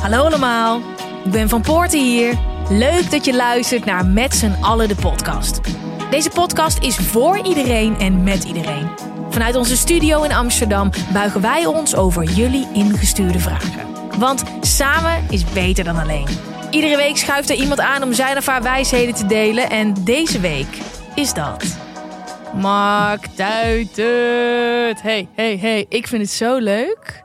Hallo allemaal, ik ben Van Poorten hier. Leuk dat je luistert naar Met z'n allen de podcast. Deze podcast is voor iedereen en met iedereen. Vanuit onze studio in Amsterdam buigen wij ons over jullie ingestuurde vragen. Want samen is beter dan alleen. Iedere week schuift er iemand aan om zijn of haar wijsheden te delen. En deze week is dat. Mark Tuitert. Hey, hey, hey. Ik vind het zo leuk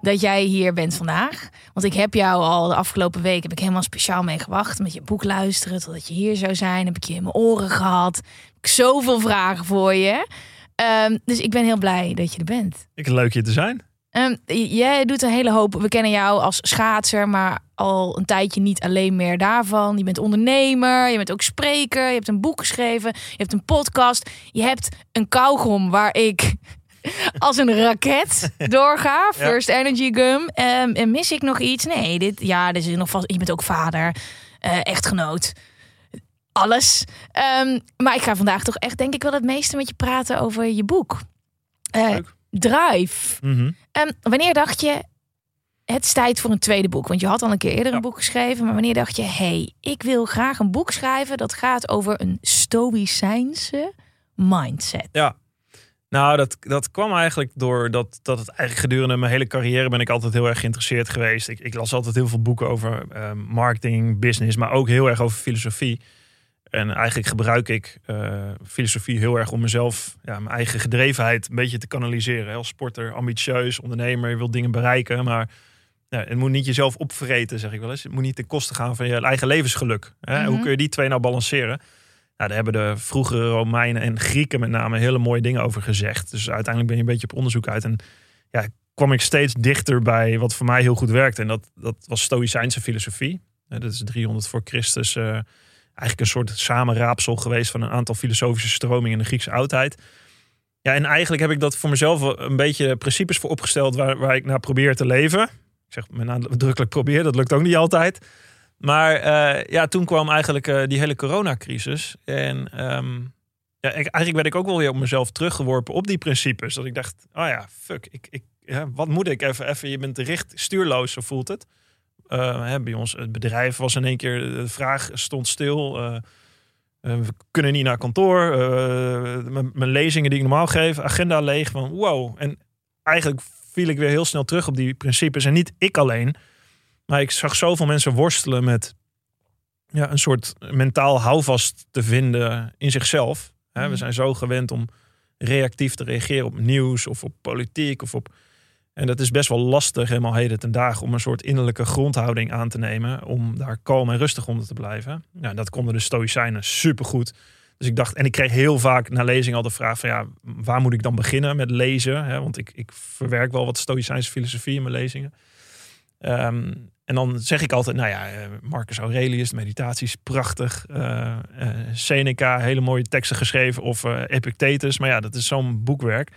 dat jij hier bent vandaag. Want ik heb jou al de afgelopen week heb ik helemaal speciaal mee gewacht. Met je boek luisteren totdat je hier zou zijn. Heb ik je in mijn oren gehad. Heb ik zoveel vragen voor je. Ehm, dus ik ben heel blij dat je er bent. Ik leuk je te zijn. Um, jij doet een hele hoop. We kennen jou als schaatser, maar al een tijdje niet alleen meer daarvan. Je bent ondernemer, je bent ook spreker, je hebt een boek geschreven, je hebt een podcast. Je hebt een kauwgom waar ik als een raket doorga. First Energy Gum. Um, en mis ik nog iets? Nee, dit, ja, dit is nog vast. Je bent ook vader, uh, echtgenoot. Alles. Um, maar ik ga vandaag toch echt, denk ik, wel het meeste met je praten over je boek. Uh, Drive. Mm -hmm. um, wanneer dacht je, het is tijd voor een tweede boek? Want je had al een keer eerder ja. een boek geschreven. Maar wanneer dacht je, hey, ik wil graag een boek schrijven dat gaat over een stoïcijnse mindset? Ja, nou, dat, dat kwam eigenlijk door dat, dat het eigenlijk gedurende mijn hele carrière ben ik altijd heel erg geïnteresseerd geweest. Ik, ik las altijd heel veel boeken over uh, marketing, business, maar ook heel erg over filosofie. En eigenlijk gebruik ik uh, filosofie heel erg om mezelf, ja, mijn eigen gedrevenheid een beetje te kanaliseren. Als sporter, ambitieus, ondernemer, je wil dingen bereiken, maar ja, het moet niet jezelf opvreten, zeg ik wel eens. Het moet niet ten koste gaan van je eigen levensgeluk. Hè? Mm -hmm. Hoe kun je die twee nou balanceren? Nou, daar hebben de vroegere Romeinen en Grieken met name hele mooie dingen over gezegd. Dus uiteindelijk ben je een beetje op onderzoek uit. En ja, kwam ik steeds dichter bij wat voor mij heel goed werkte. En dat, dat was Stoïcijnse filosofie. Dat is 300 voor Christus. Uh, eigenlijk een soort samenraapsel geweest van een aantal filosofische stromingen in de Griekse oudheid. Ja, en eigenlijk heb ik dat voor mezelf een beetje principes voor opgesteld waar, waar ik naar probeer te leven. Ik zeg met nadrukkelijk probeer, dat lukt ook niet altijd. Maar uh, ja, toen kwam eigenlijk uh, die hele coronacrisis. En um, ja, eigenlijk werd ik ook wel weer op mezelf teruggeworpen op die principes. Dat ik dacht, oh ja, fuck, ik, ik, wat moet ik even? even je bent richt, stuurloos, zo voelt het. Uh, hè, bij ons, het bedrijf was in één keer, de vraag stond stil. we kunnen niet naar kantoor. mijn lezingen die ik normaal geef, agenda leeg. Van wow. En eigenlijk viel ik weer heel snel terug op die principes. En niet ik alleen. Maar ik zag zoveel mensen worstelen met ja, een soort mentaal houvast te vinden in zichzelf. We zijn zo gewend om reactief te reageren op nieuws of op politiek of op. En dat is best wel lastig, helemaal heden ten dagen, om een soort innerlijke grondhouding aan te nemen. Om daar kalm en rustig onder te blijven. Ja, dat konden de Stoïcijnen supergoed. Dus ik dacht, en ik kreeg heel vaak na lezing al de vraag van ja, waar moet ik dan beginnen met lezen? Want ik, ik verwerk wel wat Stoïcijnse filosofie in mijn lezingen. Um, en dan zeg ik altijd, nou ja, Marcus Aurelius, meditaties, prachtig. Uh, Seneca, hele mooie teksten geschreven. Of uh, Epictetus, maar ja, dat is zo'n boekwerk.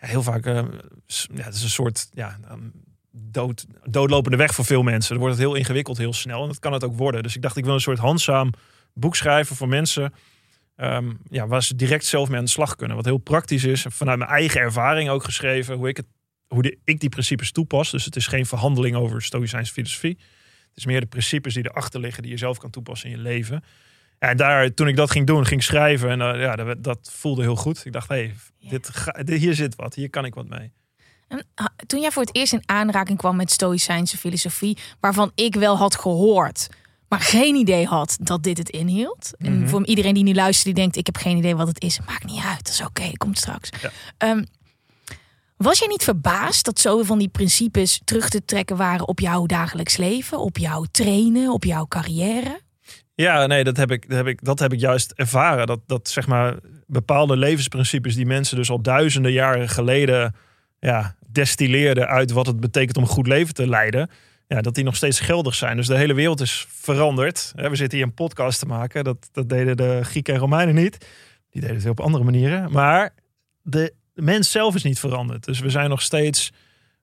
Ja, heel vaak, ja, het is een soort ja, dood, doodlopende weg voor veel mensen. Dan wordt het heel ingewikkeld heel snel. En dat kan het ook worden. Dus ik dacht, ik wil een soort handzaam boek schrijven voor mensen... Um, ja, waar ze direct zelf mee aan de slag kunnen. Wat heel praktisch is. Vanuit mijn eigen ervaring ook geschreven. Hoe ik het hoe de, ik die principes toepas. Dus het is geen verhandeling over Stoïcijnse filosofie. Het is meer de principes die erachter liggen, die je zelf kan toepassen in je leven. En daar, toen ik dat ging doen, ging schrijven, en uh, ja, dat, dat, voelde heel goed. Ik dacht, hé, hey, dit, dit, hier zit wat, hier kan ik wat mee. En, toen jij voor het eerst in aanraking kwam met Stoïcijnse filosofie, waarvan ik wel had gehoord, maar geen idee had dat dit het inhield. Mm -hmm. En voor iedereen die nu luistert, die denkt, ik heb geen idee wat het is, maakt niet uit, dat is oké, okay, komt straks. Ja. Um, was jij niet verbaasd dat zoveel van die principes terug te trekken waren op jouw dagelijks leven, op jouw trainen, op jouw carrière? Ja, nee, dat heb ik, dat heb ik, dat heb ik juist ervaren. Dat, dat zeg maar bepaalde levensprincipes die mensen dus al duizenden jaren geleden ja, destilleerde uit wat het betekent om een goed leven te leiden. Ja, dat die nog steeds geldig zijn. Dus de hele wereld is veranderd. We zitten hier een podcast te maken. Dat, dat deden de Grieken en Romeinen niet. Die deden het op andere manieren. Maar de, de mens zelf is niet veranderd. Dus we zijn nog steeds.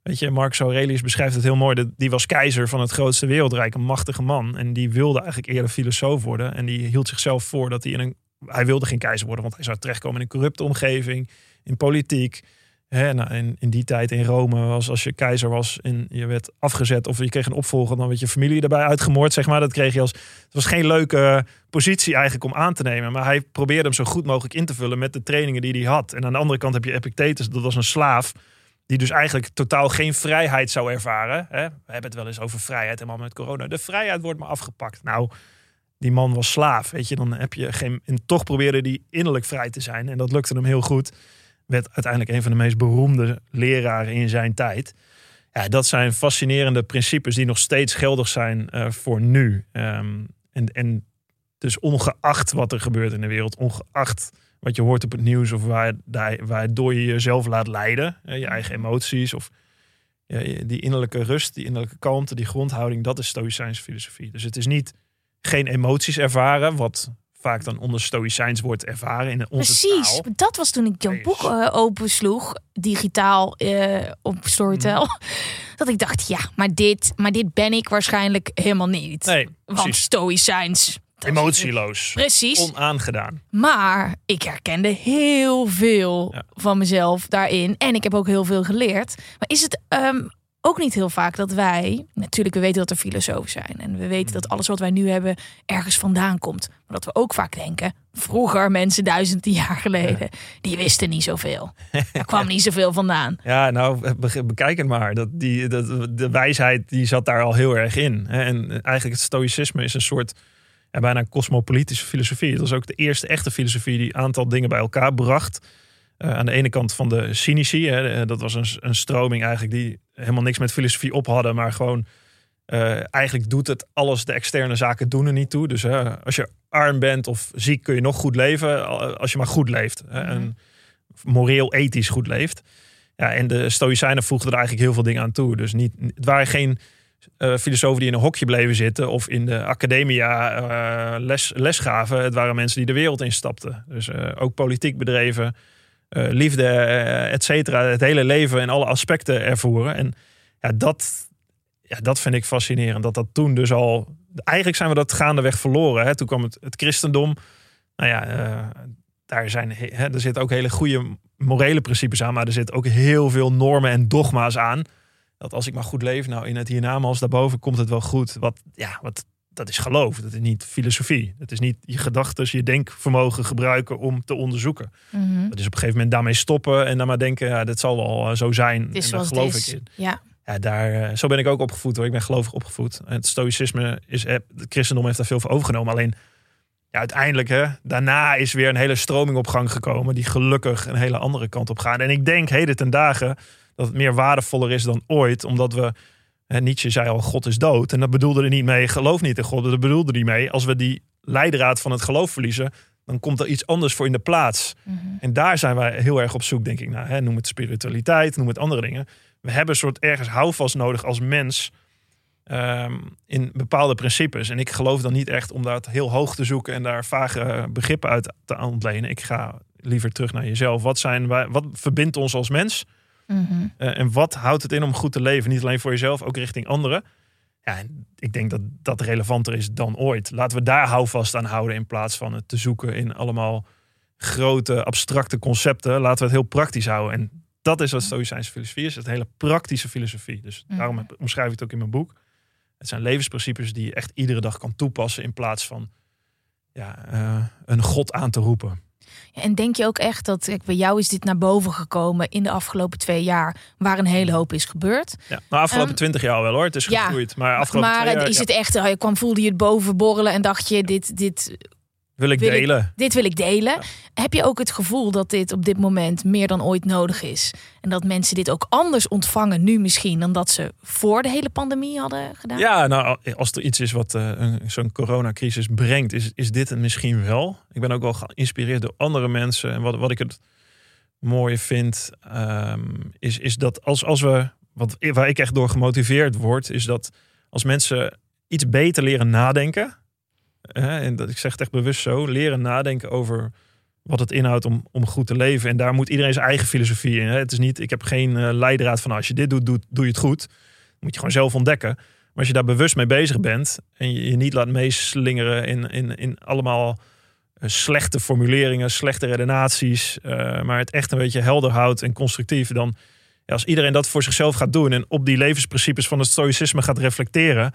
Weet je, Marcus Aurelius beschrijft het heel mooi. Die was keizer van het grootste wereldrijk, een machtige man. En die wilde eigenlijk eerder filosoof worden. En die hield zichzelf voor dat hij in een. Hij wilde geen keizer worden, want hij zou terechtkomen in een corrupte omgeving, in politiek. Hè, nou, in, in die tijd in Rome was als je keizer was en je werd afgezet of je kreeg een opvolger, dan werd je familie erbij uitgemoord, zeg maar. Dat kreeg je als. Het was geen leuke positie eigenlijk om aan te nemen, maar hij probeerde hem zo goed mogelijk in te vullen met de trainingen die hij had. En aan de andere kant heb je Epictetus, dat was een slaaf die dus eigenlijk totaal geen vrijheid zou ervaren. Hè? We hebben het wel eens over vrijheid, helemaal met corona. De vrijheid wordt maar afgepakt. Nou, die man was slaaf, weet je. Dan heb je geen... En toch probeerde hij innerlijk vrij te zijn. En dat lukte hem heel goed. Werd uiteindelijk een van de meest beroemde leraren in zijn tijd. Ja, dat zijn fascinerende principes die nog steeds geldig zijn uh, voor nu. Um, en, en dus ongeacht wat er gebeurt in de wereld, ongeacht wat je hoort op het nieuws of waar, waardoor je jezelf laat leiden, je eigen emoties of die innerlijke rust, die innerlijke kalmte, die grondhouding, dat is Stoïcijnse filosofie. Dus het is niet geen emoties ervaren, wat vaak dan onder stoïcijns wordt ervaren in onze Precies, taal. dat was toen ik jouw boek uh, opensloeg, digitaal uh, op Storytel. Mm. Dat ik dacht, ja, maar dit, maar dit ben ik waarschijnlijk helemaal niet. Nee, Want stoïcijns, Emotieloos. Precies. Onaangedaan. Maar ik herkende heel veel ja. van mezelf daarin. En ik heb ook heel veel geleerd. Maar is het um, ook niet heel vaak dat wij... Natuurlijk, we weten dat er filosofen zijn. En we weten dat alles wat wij nu hebben ergens vandaan komt. Maar dat we ook vaak denken... Vroeger, mensen duizenden jaar geleden... Ja. die wisten niet zoveel. Er kwam niet zoveel vandaan. Ja, nou, bekijk het maar. Dat die, dat, de wijsheid die zat daar al heel erg in. En eigenlijk het stoïcisme is een soort en bijna een cosmopolitische filosofie. Het was ook de eerste echte filosofie die een aantal dingen bij elkaar bracht. Uh, aan de ene kant van de cynici, hè, dat was een, een, stroming eigenlijk die helemaal niks met filosofie op hadden, maar gewoon uh, eigenlijk doet het alles, de externe zaken doen er niet toe. Dus uh, als je arm bent of ziek kun je nog goed leven als je maar goed leeft. Mm -hmm. En moreel, ethisch goed leeft. Ja, en de Stoïcijnen voegden er eigenlijk heel veel dingen aan toe. Dus niet, het waren geen uh, filosofen die in een hokje bleven zitten of in de academia les, les gaven. Het waren mensen die de wereld instapten. Dus ook politiek bedreven, liefde, et cetera. Het hele leven en alle aspecten ervoeren. En ja, dat, ja, dat vind ik fascinerend. Dat dat toen dus al... Eigenlijk zijn we dat gaandeweg verloren. Hè? Toen kwam het, het christendom. Nou ja, daar, zijn, hè, er zitten ook hele goede morele principes aan. Maar er zitten ook heel veel normen en dogma's aan dat als ik maar goed leef, nou in het hiernamaals daarboven komt het wel goed. Wat, ja, wat, dat is geloof, dat is niet filosofie. Dat is niet je gedachten, je denkvermogen gebruiken om te onderzoeken. Mm -hmm. Dat is op een gegeven moment daarmee stoppen en dan maar denken, ja, dat zal wel zo zijn. en daar geloof ik in. Ja. Ja, daar, zo ben ik ook opgevoed hoor. Ik ben gelovig opgevoed. Het stoïcisme is, het christendom heeft daar veel voor overgenomen. Alleen ja, uiteindelijk, hè, daarna is weer een hele stroming op gang gekomen. Die gelukkig een hele andere kant op gaan. En ik denk heden ten dagen dat het meer waardevoller is dan ooit. Omdat we, Nietzsche zei al, God is dood. En dat bedoelde er niet mee, geloof niet in God. Dat bedoelde er niet mee, als we die leidraad van het geloof verliezen, dan komt er iets anders voor in de plaats. Mm -hmm. En daar zijn wij heel erg op zoek, denk ik. naar. hè, noem het spiritualiteit, noem het andere dingen. We hebben een soort ergens houvast nodig als mens um, in bepaalde principes. En ik geloof dan niet echt om dat heel hoog te zoeken en daar vage begrippen uit te ontlenen. Ik ga liever terug naar jezelf. Wat, zijn wij, wat verbindt ons als mens? Mm -hmm. uh, en wat houdt het in om goed te leven? Niet alleen voor jezelf, ook richting anderen. Ja, ik denk dat dat relevanter is dan ooit. Laten we daar houvast aan houden in plaats van het te zoeken in allemaal grote abstracte concepten. Laten we het heel praktisch houden. En dat is wat Stoïcijnse filosofie is. Het hele praktische filosofie. Dus Mhm. daarom heb- omschrijf ik het ook in mijn boek. Het zijn levensprincipes die je echt iedere dag kan toepassen in plaats van ja, eh, een god aan te roepen. En denk je ook echt dat, kijk, bij jou is dit naar boven gekomen in de afgelopen twee jaar, waar een hele hoop is gebeurd. Ja, nou, afgelopen Ehm, twintig jaar wel hoor. Het is ja, gegroeid. maar afgelopen maar twee jaar is ja, het echt, eh, je kwam, voelde je het boven borrelen en dacht je, dit, dit, wil ik wil ik- delen. dit wil ik delen. Heb je ook het gevoel dat dit op dit moment meer dan ooit nodig is? En dat mensen dit ook anders ontvangen nu misschien dan dat ze voor de hele pandemie hadden gedaan? Ja, nou, als er iets is wat eh, zo'n coronacrisis brengt, is, is dit het misschien wel. Ik ben ook wel geïnspireerd door andere mensen. En wat, wat ik het mooie vind, ehm, is, is dat als, als we, wat, waar ik echt door gemotiveerd word, is dat als mensen iets beter leren nadenken, en dat ik zeg het echt bewust zo, leren nadenken over wat het inhoudt om, om goed te leven. En daar moet iedereen zijn eigen filosofie in. Hè. Het is niet, ik heb geen uh, leidraad van als je dit doet, doe, doe je het goed. moet je gewoon zelf ontdekken. Maar als je daar bewust mee bezig bent en je je niet laat meeslingeren in, in, in allemaal eh, slechte formuleringen, slechte redenaties, uh, maar het echt een beetje helder houdt en constructief, dan ja, als iedereen dat voor zichzelf gaat doen en op die levensprincipes van het stoïcisme gaat reflecteren,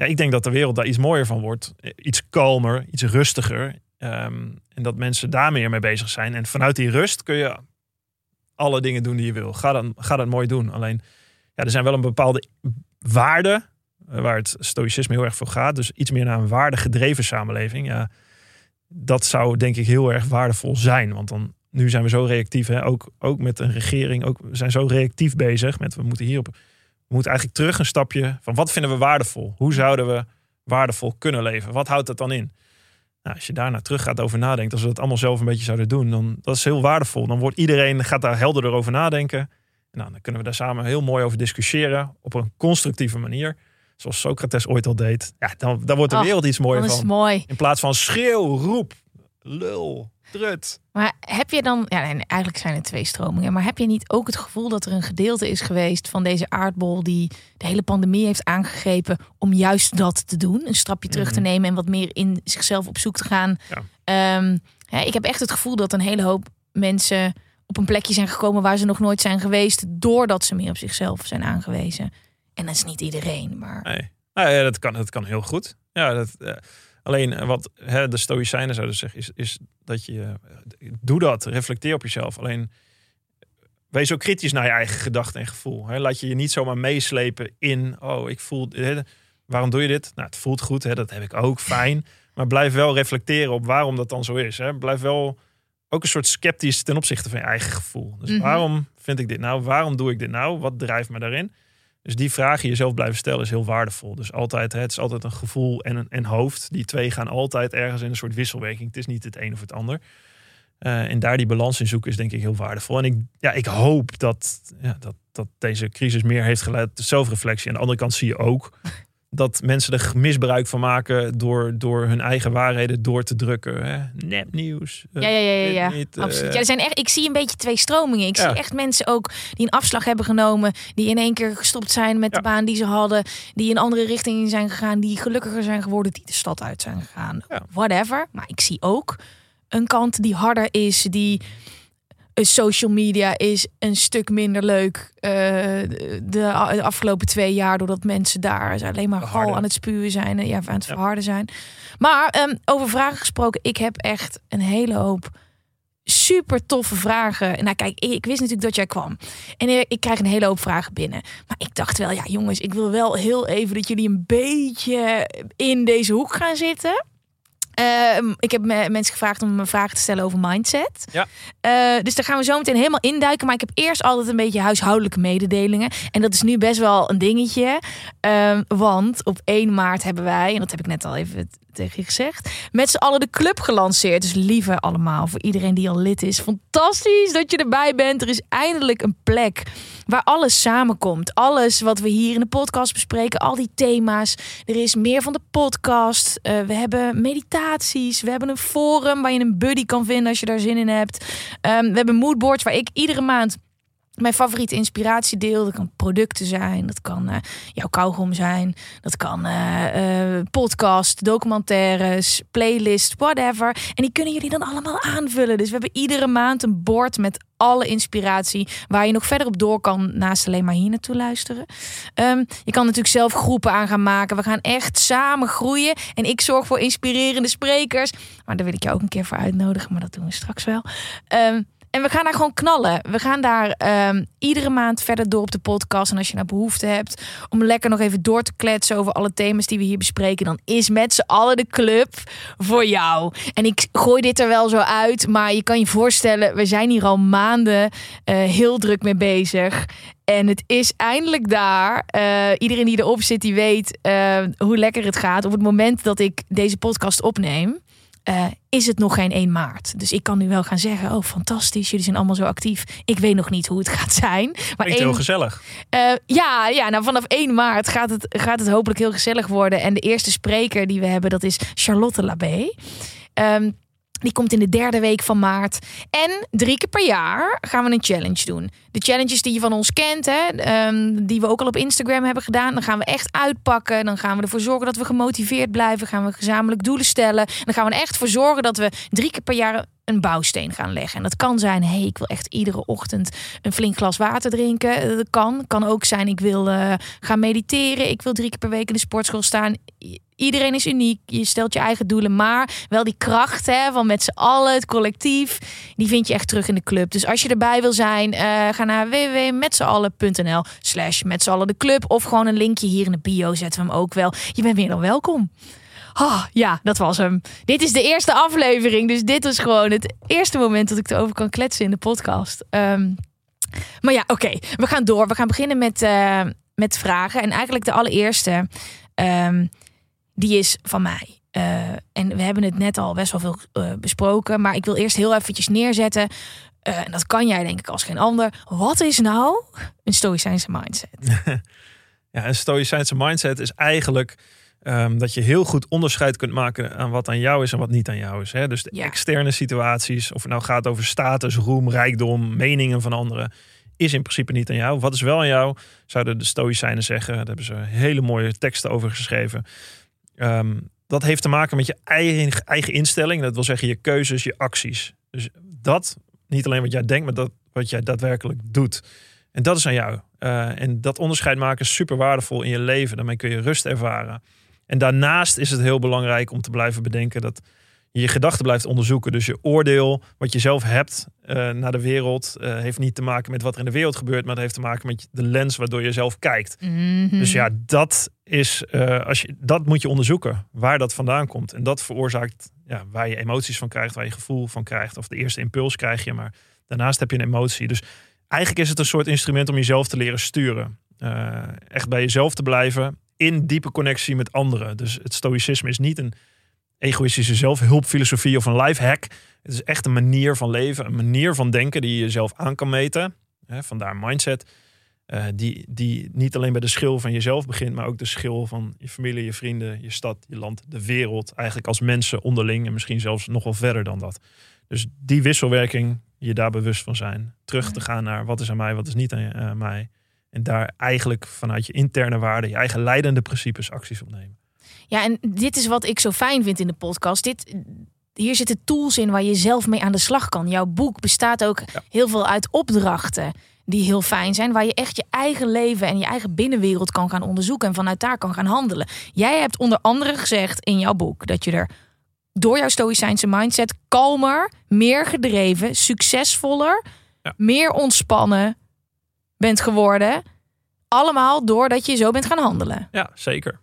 ja, ik denk dat de wereld daar iets mooier van wordt. Iets kalmer, iets rustiger. Um, en dat mensen daar meer mee bezig zijn. En vanuit die rust kun je alle dingen doen die je wil. Ga dat, ga dat mooi doen. Alleen, ja, er zijn wel een bepaalde waarden eh, waar het stoïcisme heel erg voor gaat. Dus iets meer naar een waardegedreven samenleving. Ja, dat zou denk ik heel erg waardevol zijn. Want dan, nu zijn we zo reactief. Hè? Ook, ook met een regering. Ook, we zijn zo reactief bezig. Met we moeten hierop. We moeten eigenlijk terug een stapje van wat vinden we waardevol? Hoe zouden we waardevol kunnen leven? Wat houdt dat dan in? Nou, als je daarna terug gaat over nadenken, als we dat allemaal zelf een beetje zouden doen, dan dat is heel waardevol. Dan wordt iedereen gaat daar helderder over nadenken. Nou, dan kunnen we daar samen heel mooi over discussiëren op een constructieve manier. Zoals Socrates ooit al deed. Ja, dan, dan wordt de wereld iets mooier van. Mooi. In plaats van schreeuw, roep, lul, Maar heb je dan, ja, eigenlijk zijn er twee stromingen, maar heb je niet ook het gevoel dat er een gedeelte is geweest van deze aardbol die de hele pandemie heeft aangegrepen om juist dat te doen? Een stapje terug te mhm. nemen en wat meer in zichzelf op zoek te gaan. Ja. Ehm, ik heb echt het gevoel dat een hele hoop mensen op een plekje zijn gekomen waar ze nog nooit zijn geweest, doordat ze meer op zichzelf zijn aangewezen. En dat is niet iedereen, maar. Nee. Nou ja, dat kan, dat kan heel goed. Ja, dat, uh, alleen eh, wat hè, de Stoïcijnen zouden zeggen, is, is dat je. Uh, doe dat, reflecteer op jezelf. Alleen. Wees ook kritisch naar je eigen gedachten en gevoel. Hè. Laat je je niet zomaar meeslepen in. Oh, ik voel. Hè, waarom doe je dit? Nou, het voelt goed, hè, dat heb ik ook, fijn. Maar blijf wel reflecteren op waarom dat dan zo is. Hè. Blijf wel ook een soort sceptisch ten opzichte van je eigen gevoel. Dus mhm. waarom vind ik dit nou? Waarom doe ik dit nou? Wat drijft me daarin? Dus die vragen jezelf blijven stellen is heel waardevol. Dus altijd, het is altijd een gevoel en een en hoofd. Die twee gaan altijd ergens in een soort wisselwerking. Het is niet het een of het ander. Uh, en daar die balans in zoeken is denk ik heel waardevol. En ik, ja, ik hoop dat, ja, dat, dat deze crisis meer heeft geleid tot zelfreflectie. Aan de andere kant zie je ook dat mensen er misbruik van maken door, door hun eigen waarheden door te drukken. Hè? Nepnieuws. Ja, ja, ja, ja, ja. Niet, absoluut. Eh, ja, er zijn echt, ik zie een beetje twee stromingen. Ik zie echt mensen ook die een afslag hebben genomen, die in één keer gestopt zijn met de baan die ze hadden, die in andere richtingen zijn gegaan, die gelukkiger zijn geworden, die de stad uit zijn gegaan. Whatever. Maar ik zie ook een kant die harder is, die social media is een stuk minder leuk uh, de, afgelopen twee jaar. Doordat mensen daar alleen maar gal aan het spuwen zijn. En ja, aan het verharden zijn. Maar um, over vragen gesproken. Ik heb echt een hele hoop super toffe vragen. Nou kijk, ik, wist natuurlijk dat jij kwam. En ik krijg een hele hoop vragen binnen. Maar ik dacht wel, ja jongens, ik wil wel heel even dat jullie een beetje in deze hoek gaan zitten. Ehm, ik heb mensen gevraagd om me vragen te stellen over mindset. Ja. Uh, dus daar gaan we zo meteen helemaal induiken. Maar ik heb eerst altijd een beetje huishoudelijke mededelingen. En dat is nu best wel een dingetje. Uh, want op 1 maart hebben wij, en dat heb ik net al even tegen je gezegd, met z'n allen de club gelanceerd. Dus lieve allemaal, voor iedereen die al lid is. Fantastisch dat je erbij bent. Er is eindelijk een plek waar alles samenkomt. Alles wat we hier in de podcast bespreken, al die thema's. Er is meer van de podcast. Uh, we hebben meditaties. We hebben een forum waar je een buddy kan vinden als je daar zin in hebt. Um, we hebben moodboards waar ik iedere maand mijn favoriete inspiratiedeel. Dat kan producten zijn, dat kan uh, jouw kauwgom zijn, dat kan uh, uh, podcast, documentaires, playlist, whatever. En die kunnen jullie dan allemaal aanvullen. Dus we hebben iedere maand een bord met alle inspiratie waar je nog verder op door kan naast alleen maar hier naartoe luisteren. Um, je kan natuurlijk zelf groepen aan gaan maken. We gaan echt samen groeien en ik zorg voor inspirerende sprekers. Maar daar wil ik jou ook een keer voor uitnodigen, maar dat doen we straks wel. Um, en we gaan daar gewoon knallen. We gaan daar um, iedere maand verder door op de podcast. En als je nou behoefte hebt om lekker nog even door te kletsen over alle thema's die we hier bespreken, dan is met z'n allen de club voor jou. En ik gooi dit er wel zo uit, maar je kan je voorstellen, we zijn hier al maanden uh, heel druk mee bezig. En het is eindelijk daar. Uh, iedereen die erop zit, die weet uh, hoe lekker het gaat. Op het moment dat ik deze podcast opneem, eh, is het nog geen 1 maart. Dus ik kan nu wel gaan zeggen, oh fantastisch, jullie zijn allemaal zo actief. Ik weet nog niet hoe het gaat zijn. Maar Klinkt heel gezellig. Uh, ja, ja, nou vanaf 1 maart gaat het, gaat het hopelijk heel gezellig worden. En de eerste spreker die we hebben, dat is Charlotte Labé. Um, die komt in de derde week van maart. En drie keer per jaar gaan we een challenge doen. De challenges die je van ons kent, hè, ehm, die we ook al op Instagram hebben gedaan. Dan gaan we echt uitpakken. Dan gaan we ervoor zorgen dat we gemotiveerd blijven. Gaan we gezamenlijk doelen stellen. Dan gaan we er echt voor zorgen dat we drie keer per jaar een bouwsteen gaan leggen. En dat kan zijn, hey, ik wil echt iedere ochtend een flink glas water drinken. Dat kan. Kan ook zijn, ik wil uh, gaan mediteren. Ik wil drie keer per week in de sportschool staan Iedereen is uniek. Je stelt je eigen doelen. Maar wel die kracht hè, van met z'n allen, het collectief. Die vind je echt terug in de club. Dus als je erbij wil zijn, uh, ga naar www.metzallen.nl slash met allen de club. Of gewoon een linkje hier in de bio zetten we hem ook wel. Je bent weer dan welkom. Ja, dat was hem. Dit is de eerste aflevering. Dus dit was gewoon het eerste moment dat ik erover kan kletsen in de podcast. Um, maar ja, oké. We gaan door. We gaan beginnen met, uh, met vragen. En eigenlijk de allereerste. Um, die is van mij. Uh, en we hebben het net al best wel veel uh, besproken. Maar ik wil eerst heel eventjes neerzetten. En dat kan jij denk ik als geen ander. Wat is nou een stoïcijnse mindset? ja, een stoïcijnse mindset is eigenlijk um, dat je heel goed onderscheid kunt maken aan wat aan jou is en wat niet aan jou is. Hè? Dus de ja. externe situaties, of het nou gaat over status, roem, rijkdom, meningen van anderen, is in principe niet aan jou. Wat is wel aan jou, zouden de stoïcijnen zeggen. Daar hebben ze hele mooie teksten over geschreven. Ehm, dat heeft te maken met je eigen, eigen instelling. Dat wil zeggen je keuzes, je acties. Dus dat, niet alleen wat jij denkt, maar dat wat jij daadwerkelijk doet. En dat is aan jou. Uh, en dat onderscheid maken is super waardevol in je leven. Daarmee kun je rust ervaren. En daarnaast is het heel belangrijk om te blijven bedenken dat je gedachten blijft onderzoeken. Dus je oordeel, wat je zelf hebt uh, naar de wereld, uh, heeft niet te maken met wat er in de wereld gebeurt, maar het heeft te maken met de lens waardoor je zelf kijkt. Mm -hmm. Dus ja, dat is, uh, als je, dat moet je onderzoeken, waar dat vandaan komt. En dat veroorzaakt ja, waar je emoties van krijgt, waar je gevoel van krijgt. Of de eerste impuls krijg je, maar daarnaast heb je een emotie. Dus eigenlijk is het een soort instrument om jezelf te leren sturen. echt bij jezelf te blijven, in diepe connectie met anderen. Dus het stoïcisme is niet een egoïstische zelfhulpfilosofie of een life hack. Het is echt een manier van leven, een manier van denken die je jezelf aan kan meten. Hè, vandaar mindset. Uh, die, die niet alleen bij de schil van jezelf begint, maar ook de schil van je familie, je vrienden, je stad, je land, de wereld. Eigenlijk als mensen onderling en misschien zelfs nog wel verder dan dat. Dus die wisselwerking, je daar bewust van zijn. Terug te gaan naar wat is aan mij, wat is niet aan uh, mij. En daar eigenlijk vanuit je interne waarden, je eigen leidende principes acties opnemen. Ja, en dit is wat ik zo fijn vind in de podcast. Dit, hier zitten tools in waar je zelf mee aan de slag kan. Jouw boek bestaat ook heel veel uit opdrachten die heel fijn zijn, waar je echt je eigen leven en je eigen binnenwereld kan gaan onderzoeken en vanuit daar kan gaan handelen. Jij hebt onder andere gezegd in jouw boek dat je er door jouw stoïcijnse mindset kalmer, meer gedreven, succesvoller, ja. meer ontspannen bent geworden. Allemaal doordat je zo bent gaan handelen. Ja, zeker.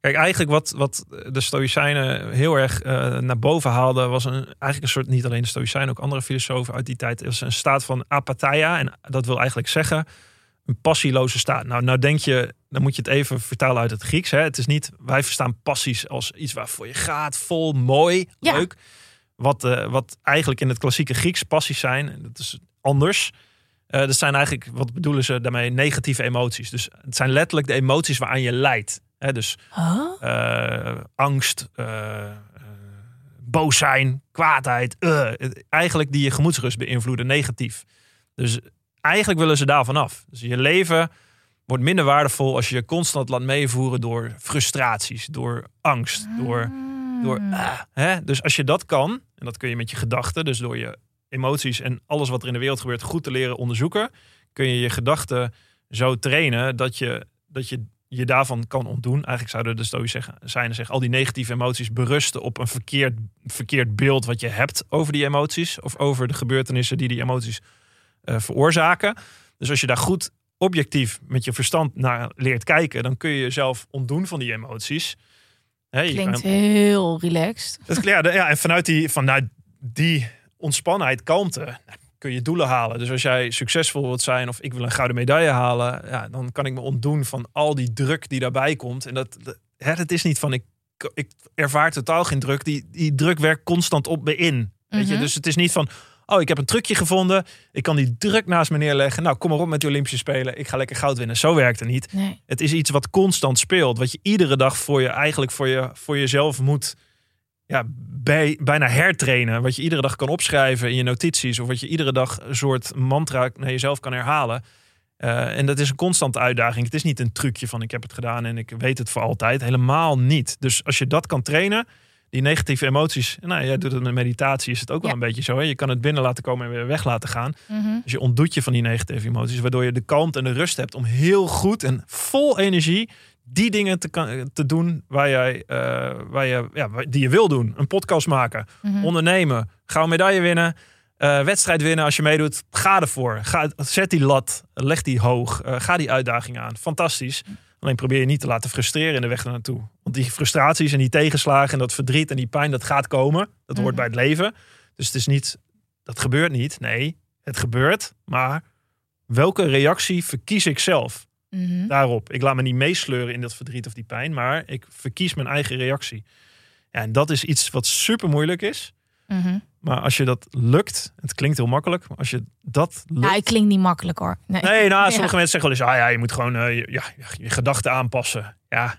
Kijk, eigenlijk wat, wat de Stoïcijnen heel erg uh, naar boven haalden, was een, eigenlijk een soort, niet alleen de Stoïcijnen, ook andere filosofen uit die tijd, is een staat van apatheia. En dat wil eigenlijk zeggen een passieloze staat. Nou, nou denk je, dan moet je het even vertalen uit het Grieks. Hè? Het is niet, wij verstaan passies als iets waarvoor je gaat, vol, mooi, ja. leuk. Wat, uh, wat eigenlijk in het klassieke Grieks passies zijn, dat is anders. Uh, dat zijn eigenlijk, wat bedoelen ze daarmee, negatieve emoties. Dus het zijn letterlijk de emoties waaraan je lijdt dus uh, angst, uh, boos zijn, kwaadheid. eigenlijk die je gemoedsrust beïnvloeden, negatief. Dus eigenlijk willen ze daar vanaf. Dus je leven wordt minder waardevol als je je constant laat meevoeren door frustraties, door angst, door. door ah. hè? Dus als je dat kan, en dat kun je met je gedachten, dus door je emoties en alles wat er in de wereld gebeurt goed te leren onderzoeken, kun je je gedachten zo trainen dat je, dat je je daarvan kan ontdoen. Eigenlijk zouden de zeggen, zijn zeggen, al die negatieve emoties berusten op een verkeerd, verkeerd beeld wat je hebt over die emoties. Of over de gebeurtenissen die die emoties uh, veroorzaken. Dus als je daar goed objectief met je verstand naar leert kijken, dan kun je jezelf ontdoen van die emoties. Hey, Klinkt kan, heel relaxed. Dat, ja, ja, en vanuit die, vanuit die ontspannenheid, kalmte, kun je doelen halen. Dus als jij succesvol wilt zijn of ik wil een gouden medaille halen, ja, dan kan ik me ontdoen van al die druk die daarbij komt. En dat, het is niet van ik ik, ervaar totaal geen druk. Die, die druk werkt constant op me in. Weet je? Mhm. Dus het is niet van, oh, ik heb een trucje gevonden. Ik kan die druk naast me neerleggen. Nou, kom maar op met de Olympische Spelen. Ik ga lekker goud winnen. Zo werkt het niet. Nee. Het is iets wat constant speelt. Wat je iedere dag voor je eigenlijk voor, je, voor jezelf moet ja, bij, bijna hertrainen. Wat je iedere dag kan opschrijven in je notities. Of wat je iedere dag een soort mantra naar jezelf kan herhalen. Eh, en dat is een constante uitdaging. Het is niet een trucje van ik heb het gedaan en ik weet het voor altijd. Helemaal niet. Dus als je dat kan trainen, die negatieve emoties. Nou, jij doet het met meditatie, is het ook wel een beetje zo. Hè? Je kan het binnen laten komen en weer weg laten gaan. Mhm. Dus je ontdoet je van die negatieve emoties, waardoor je de kalmte en de rust hebt om heel goed en vol energie die dingen te, te doen waar jij, eh, waar je, ja, die je wil doen. Een podcast maken, Mhm. ondernemen, gouden medaille winnen, eh, wedstrijd winnen als je meedoet. Ga ervoor. Ga, zet die lat, leg die hoog, eh, ga die uitdaging aan. Fantastisch. Alleen probeer je niet te laten frustreren in de weg naartoe. Want die frustraties en die tegenslagen en dat verdriet en die pijn, dat gaat komen. Dat hoort Mhm. bij het leven. Dus het is niet, dat gebeurt niet. Nee, het gebeurt. Maar welke reactie verkies ik zelf Mhm. daarop? Ik laat me niet meesleuren in dat verdriet of die pijn, maar ik verkies mijn eigen reactie. Ja, en dat is iets wat super moeilijk is. Mhm. Maar als je dat lukt, het klinkt heel makkelijk, maar als je dat lukt. Ja, het klinkt niet makkelijk hoor. Nee. Nee, nou, sommige Ja. mensen zeggen wel eens, ah ja, je moet gewoon eh, je, ja, je gedachten aanpassen. Ja,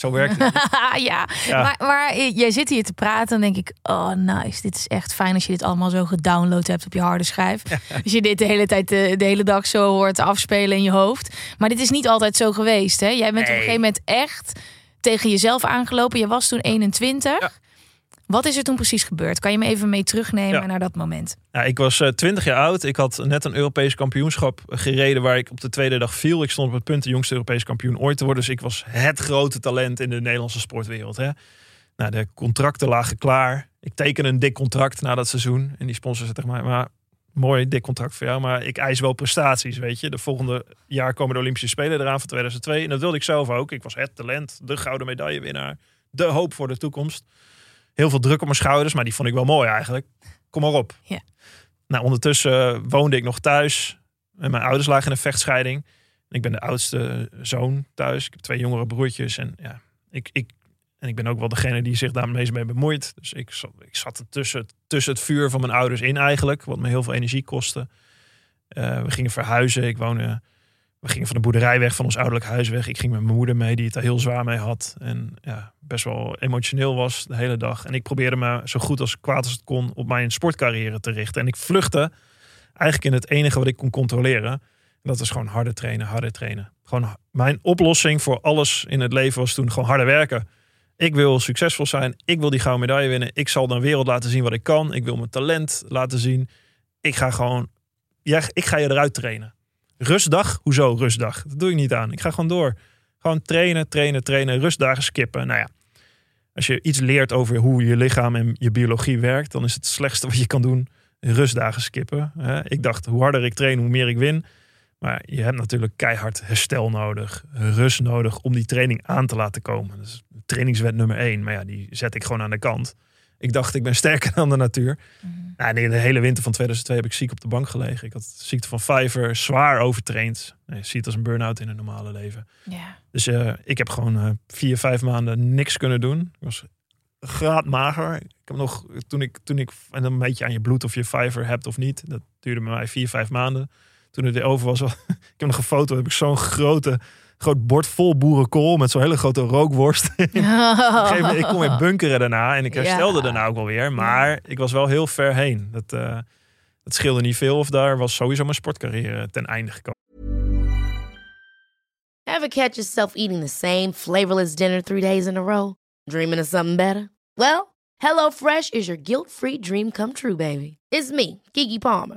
zo werkt het. ja, Ja. Maar, maar jij zit hier te praten en denk ik, oh nice, dit is echt fijn als je dit allemaal zo gedownload hebt op je harde schijf. Als je dit de hele tijd, de, de hele dag zo hoort afspelen in je hoofd. Maar dit is niet altijd zo geweest, hè? Jij bent op een gegeven moment echt tegen jezelf aangelopen. Je was toen 21. Ja. Wat is er toen precies gebeurd? Kan je me even mee terugnemen Ja. naar dat moment? Ja, ik was eh, 20 jaar oud. Ik had net een Europees kampioenschap gereden waar ik op de tweede dag viel. Ik stond op het punt de jongste Europees kampioen ooit te worden. Dus ik was het grote talent in de Nederlandse sportwereld. Hè. Nou, de contracten lagen klaar. Ik teken een dik contract na dat seizoen. En die sponsor zei tegen mij, maar mooi, dik contract voor jou. Maar ik eis wel prestaties, weet je. De volgende jaar komen de Olympische Spelen eraan van 2002. En dat wilde ik zelf ook. Ik was het talent, de gouden medaillewinnaar. De hoop voor de toekomst. Heel veel druk op mijn schouders, maar die vond ik wel mooi eigenlijk. Kom maar op. Ja. Nou, ondertussen eh, woonde ik nog thuis. En mijn ouders lagen in een vechtscheiding. Ik ben de oudste zoon thuis. Ik heb twee jongere broertjes. En ja, ik, ik, en ik ben ook wel degene die zich daar meest mee bemoeit. Dus ik, zat- ik zat er tussen, tussen het vuur van mijn ouders in eigenlijk. Wat me heel veel energie kostte. Eh, we gingen verhuizen. Ik woonde, we gingen van de boerderij weg, van ons ouderlijk huis weg. Ik ging met mijn moeder mee, die het er heel zwaar mee had. En ja, best wel emotioneel was de hele dag. En ik probeerde me zo goed als kwaad als het kon op mijn sportcarrière te richten. En ik vluchtte eigenlijk in het enige wat ik kon controleren. En dat was gewoon harder trainen, harder trainen. Gewoon mijn oplossing voor alles in het leven was toen gewoon harder werken. Ik wil succesvol zijn. Ik wil die gouden medaille winnen. Ik zal de wereld laten zien wat ik kan. Ik wil mijn talent laten zien. Ik ga gewoon, ja, ik ga je eruit trainen. Rustdag? Hoezo rustdag? Dat doe ik niet aan. Ik ga gewoon door. Gewoon trainen, trainen, trainen. Rustdagen skippen. Nou ja, als je iets leert over hoe je lichaam en je biologie werkt, dan is het slechtste wat je kan doen rustdagen skippen. Ik dacht, hoe harder ik train, hoe meer ik win. Maar je hebt natuurlijk keihard herstel nodig, rust nodig om die training aan te laten komen. Dat is trainingswet nummer één. Maar ja, die zet ik gewoon aan de kant. Ik dacht, ik ben sterker dan de natuur. Nou, nee, de hele winter van 2002 heb ik ziek op de bank gelegen. Ik had ziekte van Pfeiffer, zwaar overtraind. Nee, je ziet het als een burn-out in het normale leven. Dus eh, ik heb gewoon eh, vier, vijf maanden niks kunnen doen. Ik was graadmager. Ik heb nog, toen ik, toen ik, en dan meet je aan je bloed of je Pfeiffer hebt of niet. Dat duurde bij mij vier, vijf maanden. Toen het weer over was, ik heb nog een foto, heb ik zo'n grote, groot bord vol boerenkool met zo'n hele grote rookworst. Gegeven moment, ik kon weer bunkeren daarna en ik herstelde Ja. daarna ook wel weer. Maar ik was wel heel ver heen. Dat, eh, dat scheelde niet veel of daar was sowieso mijn sportcarrière ten einde gekomen. Ever catch yourself eating the same flavorless dinner three days in a row? Dreaming of something better? Well, HelloFresh is your guilt-free dream come true, baby. It's me, Kiki Palmer.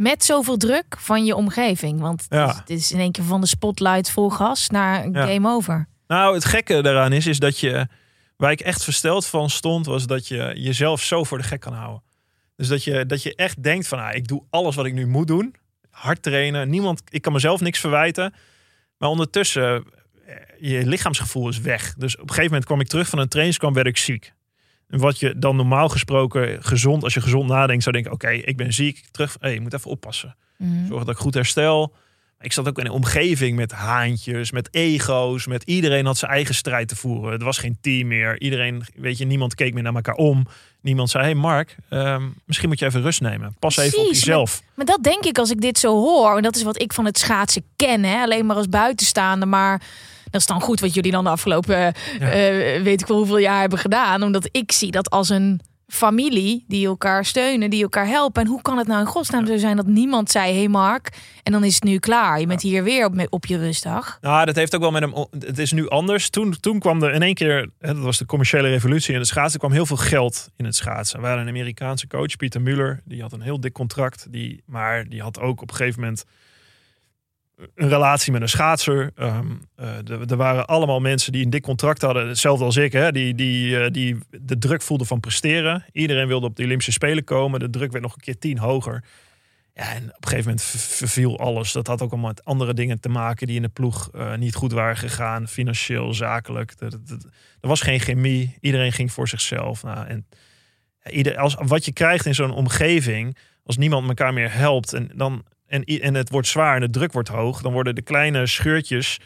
Met zoveel druk van je omgeving. Want Ja. het, is, het is in één keer van de spotlight vol gas naar Ja. game over. Nou, het gekke daaraan is, is dat je... Waar ik echt versteld van stond, was dat je jezelf zo voor de gek kan houden. Dus dat je, dat je echt denkt van, ah, ik doe alles wat ik nu moet doen. Hard trainen. Niemand, ik kan mezelf niks verwijten. Maar ondertussen, eh, je lichaamsgevoel is weg. Dus op een gegeven moment kwam ik terug van een trainingskamp, werd ik ziek. Wat je dan normaal gesproken gezond, als je gezond nadenkt, zou denken, oké, ik ben ziek. Terug, hey, je moet even oppassen. Mhm. Zorg dat ik goed herstel. Ik zat ook in een omgeving met haantjes, met ego's, met iedereen had zijn eigen strijd te voeren. Het was geen team meer. Iedereen, weet je, niemand keek meer naar elkaar om. Niemand zei, hey Mark, ehm, misschien moet je even rust nemen. Pas even op jezelf. Maar dat denk ik als ik dit zo hoor. En dat is wat ik van het schaatsen ken. Hè? Alleen maar als buitenstaander. Maar dat is dan goed wat jullie dan de afgelopen eh, weet ik wel hoeveel jaar hebben gedaan. Omdat ik zie dat als een familie die elkaar steunen, die elkaar helpen. En hoe kan het nou in godsnaam zo zijn dat niemand zei: hey Mark, en dan is het nu klaar. Je bent hier weer op, op je rustdag. Nou, dat heeft ook wel met hem. Het is nu anders. Toen, toen kwam er in één keer, hè, dat was de commerciële revolutie in het schaatsen, er kwam heel veel geld in het schaatsen. We hadden een Amerikaanse coach, Pieter Muller, die had een heel dik contract, die, maar die had ook op een gegeven moment een relatie met een schaatser. Ehm, eh, er, waren allemaal mensen die een dik contract hadden, hetzelfde als ik, hè, die, die, eh, die de druk voelden van presteren. Iedereen wilde op de Olympische Spelen komen. De druk werd nog een keer tien hoger. Ja, en op een gegeven moment ver- verviel alles. Dat had ook allemaal met andere dingen te maken die in de ploeg eh, niet goed waren gegaan. Financieel, zakelijk. Er was geen chemie. Iedereen ging voor zichzelf. Nou, en ieder, als, wat je krijgt in zo'n omgeving, als niemand elkaar meer helpt en, dan, en, en het wordt zwaar en de druk wordt hoog, dan worden de kleine scheurtjes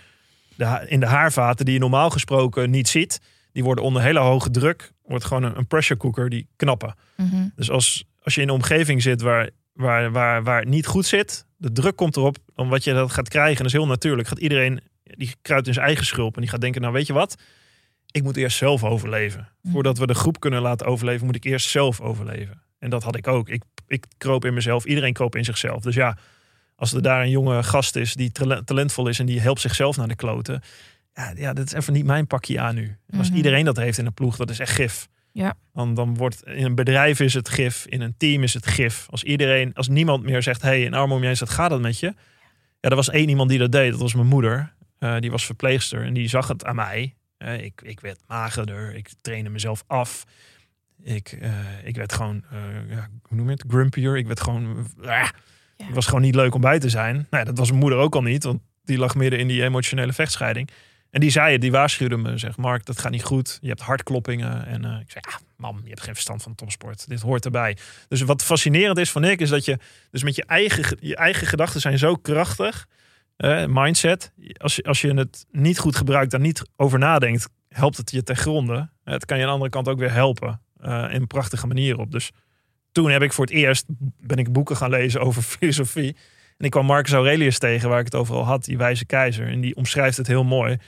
de, in de haarvaten die je normaal gesproken niet ziet, die worden onder hele hoge druk, wordt gewoon een, een pressure cooker die knappen. Mhm. Dus als, als je in een omgeving zit waar, waar, waar, waar het niet goed zit, de druk komt erop, dan wat je dat gaat krijgen, dat is heel natuurlijk. Gaat iedereen, die kruipt in zijn eigen schulp en die gaat denken, nou weet je wat, ik moet eerst zelf overleven. Voordat we de groep kunnen laten overleven, moet ik eerst zelf overleven. En dat had ik ook. Ik, ik kroop in mezelf, iedereen kroop in zichzelf. Dus ja, als er daar een jonge gast is die tale- talentvol is en die helpt zichzelf naar de kloten. Ja, ja dat is even niet mijn pakje aan nu. Als Mhm. iedereen dat heeft in een ploeg, dat is echt gif. Ja. Dan, dan wordt in een bedrijf is het gif, in een team is het gif. Als iedereen, als niemand meer zegt, hey, een arm om je heen staat, gaat het met je? Ja, er was één iemand die dat deed. Dat was mijn moeder. Eh, die was verpleegster en die zag het aan mij. Eh, ik, ik werd magerder, ik trainde mezelf af. Ik, eh, ik werd gewoon, ja, hoe noem je het, grumpier. Ik werd gewoon, Het was gewoon niet leuk om bij te zijn. Nou, dat was mijn moeder ook al niet, want die lag midden in die emotionele vechtscheiding. En die zei het, die waarschuwde me. Zeg, Mark, dat gaat niet goed. Je hebt hartkloppingen. En eh, ik zei, ah, mam, je hebt geen verstand van topsport. Dit hoort erbij. Dus wat fascinerend is van ik, is dat je dus met je eigen, ge- je eigen gedachten zijn zo krachtig. eh, mindset. Als je, als je het niet goed gebruikt, daar niet over nadenkt, helpt het je ten gronde. Het kan je aan de andere kant ook weer helpen. eh, in prachtige manier op. Dus toen heb ik voor het eerst, ben ik boeken gaan lezen over filosofie. En ik kwam Marcus Aurelius tegen, waar ik het over al had, die wijze keizer. En die omschrijft het heel mooi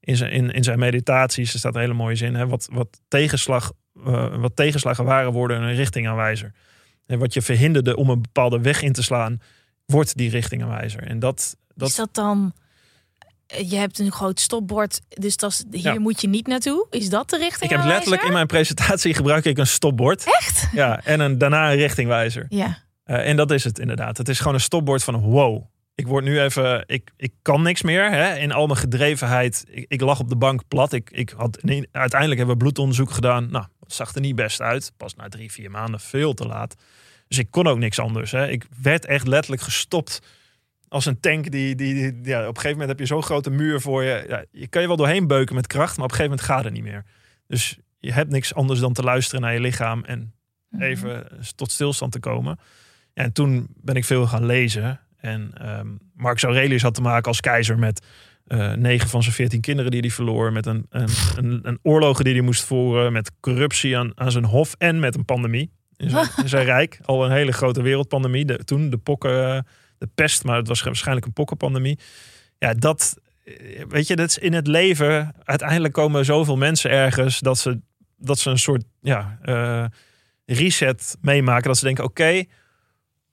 in zijn, in, zijn meditaties. Er staat een hele mooie zin. Hè? Wat, wat, tegenslag, eh, wat tegenslagen waren, worden een richtingaanwijzer. En wat je verhinderde om een bepaalde weg in te slaan, wordt die richtingaanwijzer. En dat, dat, Is dat dan... eh, Je hebt een groot stopbord, dus dat is, hier Ja. moet je niet naartoe. Is dat de richting? ik heb letterlijk in mijn presentatie gebruik ik een stopbord. Echt? Ja, en een, daarna een richtingwijzer. Ja. Eh, en dat is het inderdaad. Het is gewoon een stopbord van wow. Ik word nu even, ik, ik kan niks meer. Hè? In al mijn gedrevenheid. Ik, ik lag op de bank plat. Ik, ik had, nee, uiteindelijk hebben we bloedonderzoek gedaan. Nou, het zag er niet best uit. Pas na drie, vier maanden, veel te laat. Dus ik kon ook niks anders. Hè? Ik werd echt letterlijk gestopt als een tank. Die, die, die- ja, op een gegeven moment heb je zo'n grote muur voor je. Ja, je kan je wel doorheen beuken met kracht, maar op een gegeven moment gaat het niet meer. Dus je hebt niks anders dan te luisteren naar je lichaam en Mhm. even tot stilstand te komen. Ja, en toen ben ik veel gaan lezen. En ehm Marcus Aurelius had te maken als keizer met eh, negen van zijn veertien kinderen die hij verloor. Met een, een, een, een oorlogen die hij moest voeren. Met corruptie aan, aan zijn hof en met een pandemie. In zijn, in zijn rijk. Al een hele grote wereldpandemie. De, toen de pokken, eh, de pest, maar het was waarschijnlijk een pokkenpandemie. Ja, dat, eh, weet je, dat is in het leven. Uiteindelijk komen zoveel mensen ergens dat ze dat ze een soort ja, eh, reset meemaken. Dat ze denken, oké,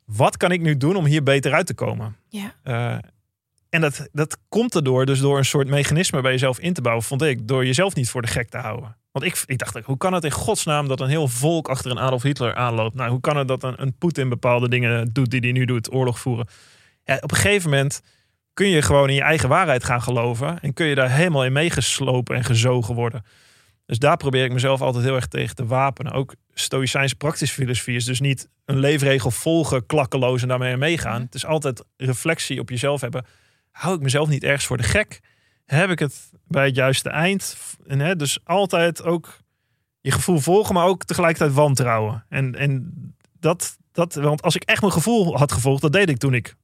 wat kan ik nu doen om hier beter uit te komen? Ja. Uh, en dat, dat komt erdoor, dus door een soort mechanisme bij jezelf in te bouwen, vond ik. Door jezelf niet voor de gek te houden. Want ik, ik dacht, hoe kan het in godsnaam dat een heel volk achter een Adolf Hitler aanloopt? Nou, hoe kan het dat een, een Poetin bepaalde dingen doet die hij nu doet, oorlog voeren? Ja, op een gegeven moment kun je gewoon in je eigen waarheid gaan geloven. En kun je daar helemaal in meegeslopen en gezogen worden. Dus daar probeer ik mezelf altijd heel erg tegen te wapenen. Ook stoïcijnse praktische filosofie is dus niet een leefregel volgen, klakkeloos en daarmee meegaan. Het is altijd reflectie op jezelf hebben hou ik mezelf niet ergens voor de gek? Heb ik het bij het juiste eind? En, hè, dus altijd ook je gevoel volgen, maar ook tegelijkertijd wantrouwen. En, en dat, dat, want als ik echt mijn gevoel had gevolgd, dat deed ik toen ik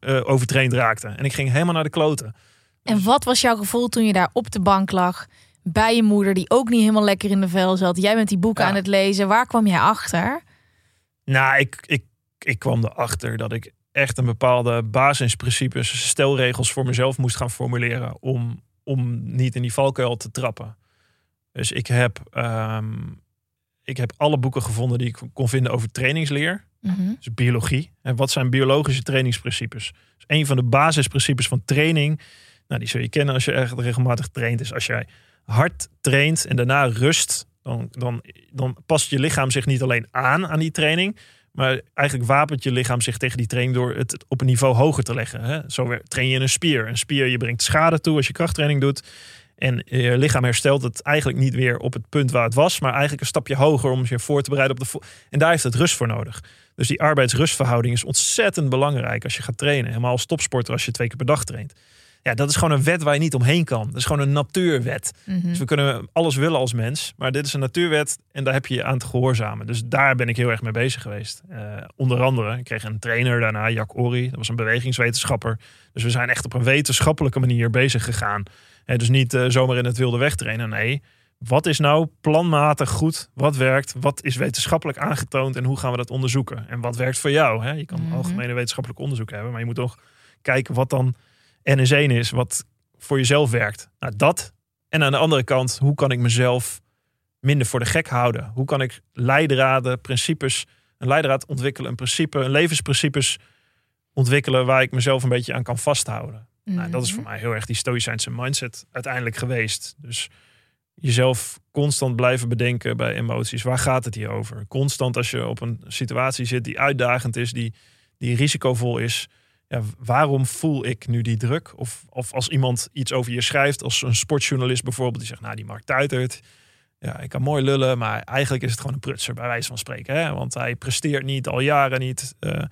uh, overtraind raakte. En ik ging helemaal naar de kloten. En wat was jouw gevoel toen je daar op de bank lag? Bij je moeder, die ook niet helemaal lekker in de vel zat. Jij bent die boeken aan het lezen. Waar kwam jij achter? Nou, ik, ik, ik kwam erachter dat ik echt een bepaalde basisprincipes, stelregels voor mezelf moest gaan formuleren om, om niet in die valkuil te trappen. Dus ik heb, um, ik heb alle boeken gevonden die ik kon vinden over trainingsleer. Mm Dus biologie. En wat zijn biologische trainingsprincipes? Dus een van de basisprincipes van training. Nou, die zul je kennen als je echt regelmatig traint. Is als jij hard traint en daarna rust. Dan, dan, dan past je lichaam zich niet alleen aan aan die training. Maar eigenlijk wapent je lichaam zich tegen die training door het op een niveau hoger te leggen. Hè? Zo train je een spier. Een spier, je brengt schade toe als je krachttraining doet. En je lichaam herstelt het eigenlijk niet weer op het punt waar het was, maar eigenlijk een stapje hoger om je voor te bereiden op de. En daar heeft het rust voor nodig. Dus die arbeidsrustverhouding is ontzettend belangrijk als je gaat trainen. Helemaal als topsporter als je twee keer per dag traint. Ja, dat is gewoon een wet waar je niet omheen kan. Dat is gewoon een natuurwet. Mhm. Dus we kunnen alles willen als mens. Maar dit is een natuurwet en daar heb je je aan te gehoorzamen. Dus daar ben ik heel erg mee bezig geweest. Uh, onder andere, ik kreeg een trainer daarna, Jack Ori. Dat was een bewegingswetenschapper. Dus we zijn echt op een wetenschappelijke manier bezig gegaan. dus niet uh, zomaar in het wilde weg trainen. Nee, wat is nou planmatig goed? Wat werkt? Wat is wetenschappelijk aangetoond? En hoe gaan we dat onderzoeken? En wat werkt voor jou? Hè? Je kan mm algemene wetenschappelijk onderzoek hebben. Maar je moet toch kijken wat dan en is één is wat voor jezelf werkt. Nou, dat. En aan de andere kant, hoe kan ik mezelf minder voor de gek houden? Hoe kan ik leidraden, principes, een leidraad ontwikkelen, een principe, een levensprincipes ontwikkelen waar ik mezelf een beetje aan kan vasthouden? nou, dat is voor mhm. mij heel erg die stoïcijnse mindset uiteindelijk geweest. Dus jezelf constant blijven bedenken bij emoties. Waar gaat het hier over? Constant als je op een situatie zit die uitdagend is, die, die risicovol is ja, waarom voel ik nu die druk? Of, of als iemand iets over je schrijft, als een sportjournalist bijvoorbeeld, die zegt, nou die Mark Tuitert, ja, ik kan mooi lullen, maar eigenlijk is het gewoon een prutser, bij wijze van spreken. Hè? Want hij presteert niet, al jaren niet. Uh,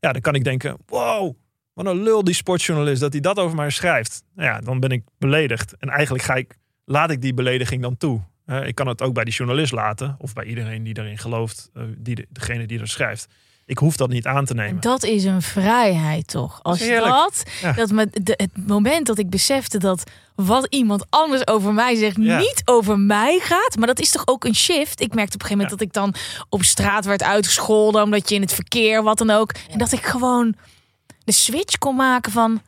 ja, dan kan ik denken, wow, wat een lul die sportjournalist, dat hij dat over mij schrijft. Nou ja, dan ben ik beledigd. En eigenlijk ga ik, laat ik die belediging dan toe. Uh, ik kan het ook bij die journalist laten, of bij iedereen die erin gelooft, uh, die, degene die er schrijft. Ik hoef dat niet aan te nemen. Dat is een vrijheid toch? Als dat, dat met de, het moment dat ik besefte dat wat iemand anders over mij zegt niet over mij gaat, maar dat is toch ook een shift. Ik merkte op een gegeven moment dat ik dan op straat werd uitgescholden omdat je in het verkeer wat dan ook, en dat ik gewoon de switch kon maken van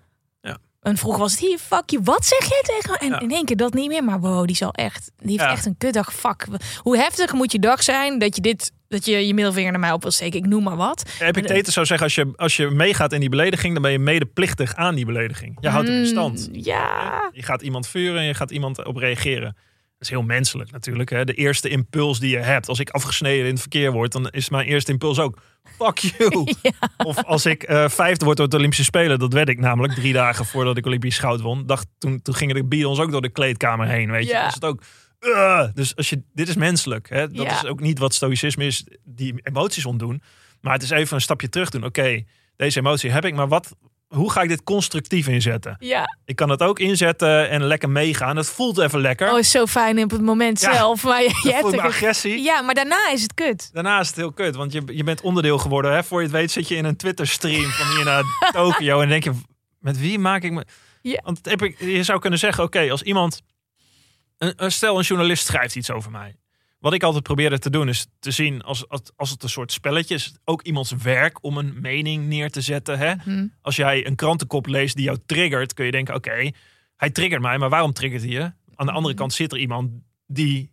en vroeger was het hier, fuck je, wat zeg jij tegen En in één keer dat niet meer. Maar wow, die zal echt, die heeft echt een kutdag. Fuck. Hoe heftig moet je dag zijn dat je dit, dat je je middelvinger naar mij op wil steken. Ik noem maar wat. Epictetus zou zeggen, als je, als je meegaat in die belediging, dan ben je medeplichtig aan die belediging. Je houdt het in mm, stand. Ja. Je gaat iemand vuren en je gaat iemand op reageren. Dat is heel menselijk natuurlijk. Hè? De eerste impuls die je hebt. Als ik afgesneden in het verkeer word, dan is mijn eerste impuls ook fuck you. Of als ik uh, vijfde word door de Olympische Spelen, dat werd ik namelijk drie dagen voordat ik Olympisch goud won. Dacht, toen, toen gingen de Beatles ook door de kleedkamer heen, weet je. Ja. Dus het ook... Uh, dus als je, dit is menselijk. Hè? Dat is ook niet wat stoïcisme is, die emoties ontdoen. Maar het is even een stapje terug doen. Oké, deze emotie heb ik, maar wat, hoe ga ik dit constructief inzetten? Ja. Ik kan het ook inzetten en lekker meegaan. Dat voelt even lekker. Oh, is zo fijn op het moment zelf. Maar je, je hebt agressie. Ja, maar daarna is het kut. Daarna is het heel kut, want je, je bent onderdeel geworden. Hè? Voor je het weet zit je in een Twitter-stream van hier naar Tokio. En denk je, met wie maak ik me... Ja. Want je zou kunnen zeggen, oké, als iemand... Een, stel, een journalist schrijft iets over mij. Wat ik altijd probeerde te doen is te zien als, als, als het een soort spelletje is. Ook iemands werk om een mening neer te zetten. Hè? Mhm. Als jij een krantenkop leest die jou triggert, kun je denken: oké, hij triggert mij, maar waarom triggert hij je? Aan de andere mhm. kant zit er iemand die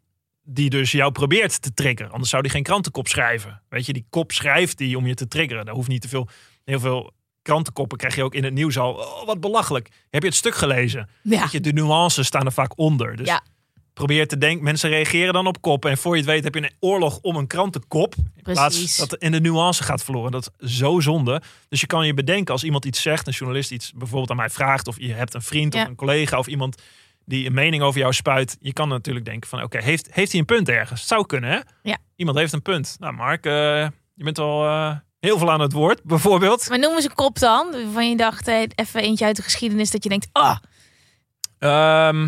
die dus jou probeert te triggeren. Anders zou die geen krantenkop schrijven. Weet je, die kop schrijft die om je te triggeren. Daar hoeft niet te veel, heel veel krantenkoppen krijg je ook in het nieuws al. Oh, wat belachelijk. Heb je het stuk gelezen? Ja. Weet je, de nuances staan er vaak onder. Dus Ja. Probeer te denken, mensen reageren dan op kop. En voor je het weet heb je een oorlog om een krantenkop. In plaats dat in de nuance gaat verloren. Dat is zo zonde. Dus je kan je bedenken als iemand iets zegt, een journalist iets bijvoorbeeld aan mij vraagt. Of je hebt een vriend Ja. of een collega of iemand die een mening over jou spuit. Je kan natuurlijk denken van oké, heeft, heeft hij een punt ergens? Het zou kunnen hè? Ja. Iemand heeft een punt. Nou Mark, eh, je bent al eh, heel veel aan het woord bijvoorbeeld. Maar noem eens een kop dan, waarvan je dacht, eh, even eentje uit de geschiedenis, dat je denkt, ah, Ehm,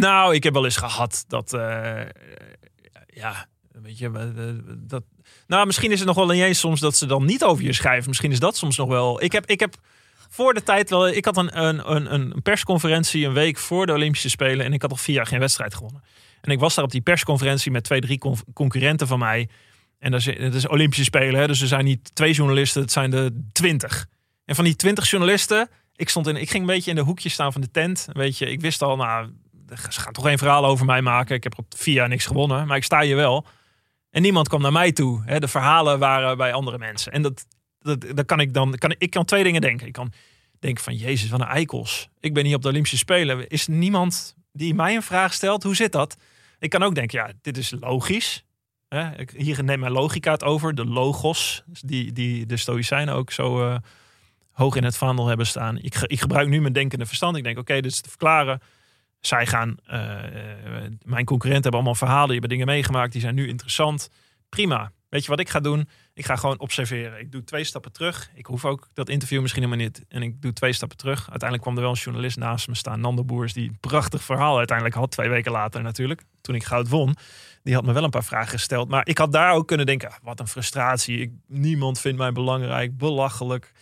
nou, ik heb wel eens gehad dat, eh, ja, weet je, dat. Nou, misschien is het nog wel niet eens soms dat ze dan niet over je schrijven. Misschien is dat soms nog wel. Ik heb, ik heb voor de tijd wel. Ik had een, een, een, persconferentie een week voor de Olympische Spelen en ik had al vier jaar geen wedstrijd gewonnen. En ik was daar op die persconferentie met twee, drie con- concurrenten van mij. En dat is, het is Olympische Spelen, hè? dus er zijn niet twee journalisten, het zijn er twintig. En van die twintig journalisten, ik, stond in, ik ging een beetje in de hoekje staan van de tent. Weet je, ik wist al, nou, ze gaan toch geen verhaal over mij maken. Ik heb op jaar niks gewonnen, maar ik sta hier wel. En niemand kwam naar mij toe. Hè? De verhalen waren bij andere mensen. En dat, dat, kan ik dan, kan, ik kan twee dingen denken. Ik kan denken van, jezus, wat een eikels. Ik ben hier op de Olympische Spelen. Is niemand die mij een vraag stelt? Hoe zit dat? Ik kan ook denken, ja, dit is logisch. Hè? Hier neemt mijn logica het over. De logos, die, die de Stoïcijnen ook zo eh, hoog in het vaandel hebben staan. Ik, ik gebruik nu mijn denkende verstand. Ik denk, oké, dit is te verklaren. Zij gaan, eh, mijn concurrenten hebben allemaal verhalen, die hebben dingen meegemaakt, die zijn nu interessant. Prima. Weet je wat ik ga doen? Ik ga gewoon observeren. Ik doe twee stappen terug. Ik hoef ook dat interview misschien helemaal niet. En ik doe twee stappen terug. Uiteindelijk kwam er wel een journalist naast me staan, Nando Boers, die een prachtig verhaal uiteindelijk had, twee weken later natuurlijk, toen ik goud won. Die had me wel een paar vragen gesteld. Maar ik had daar ook kunnen denken, ah, wat een frustratie. Niemand vindt mij belangrijk, belachelijk.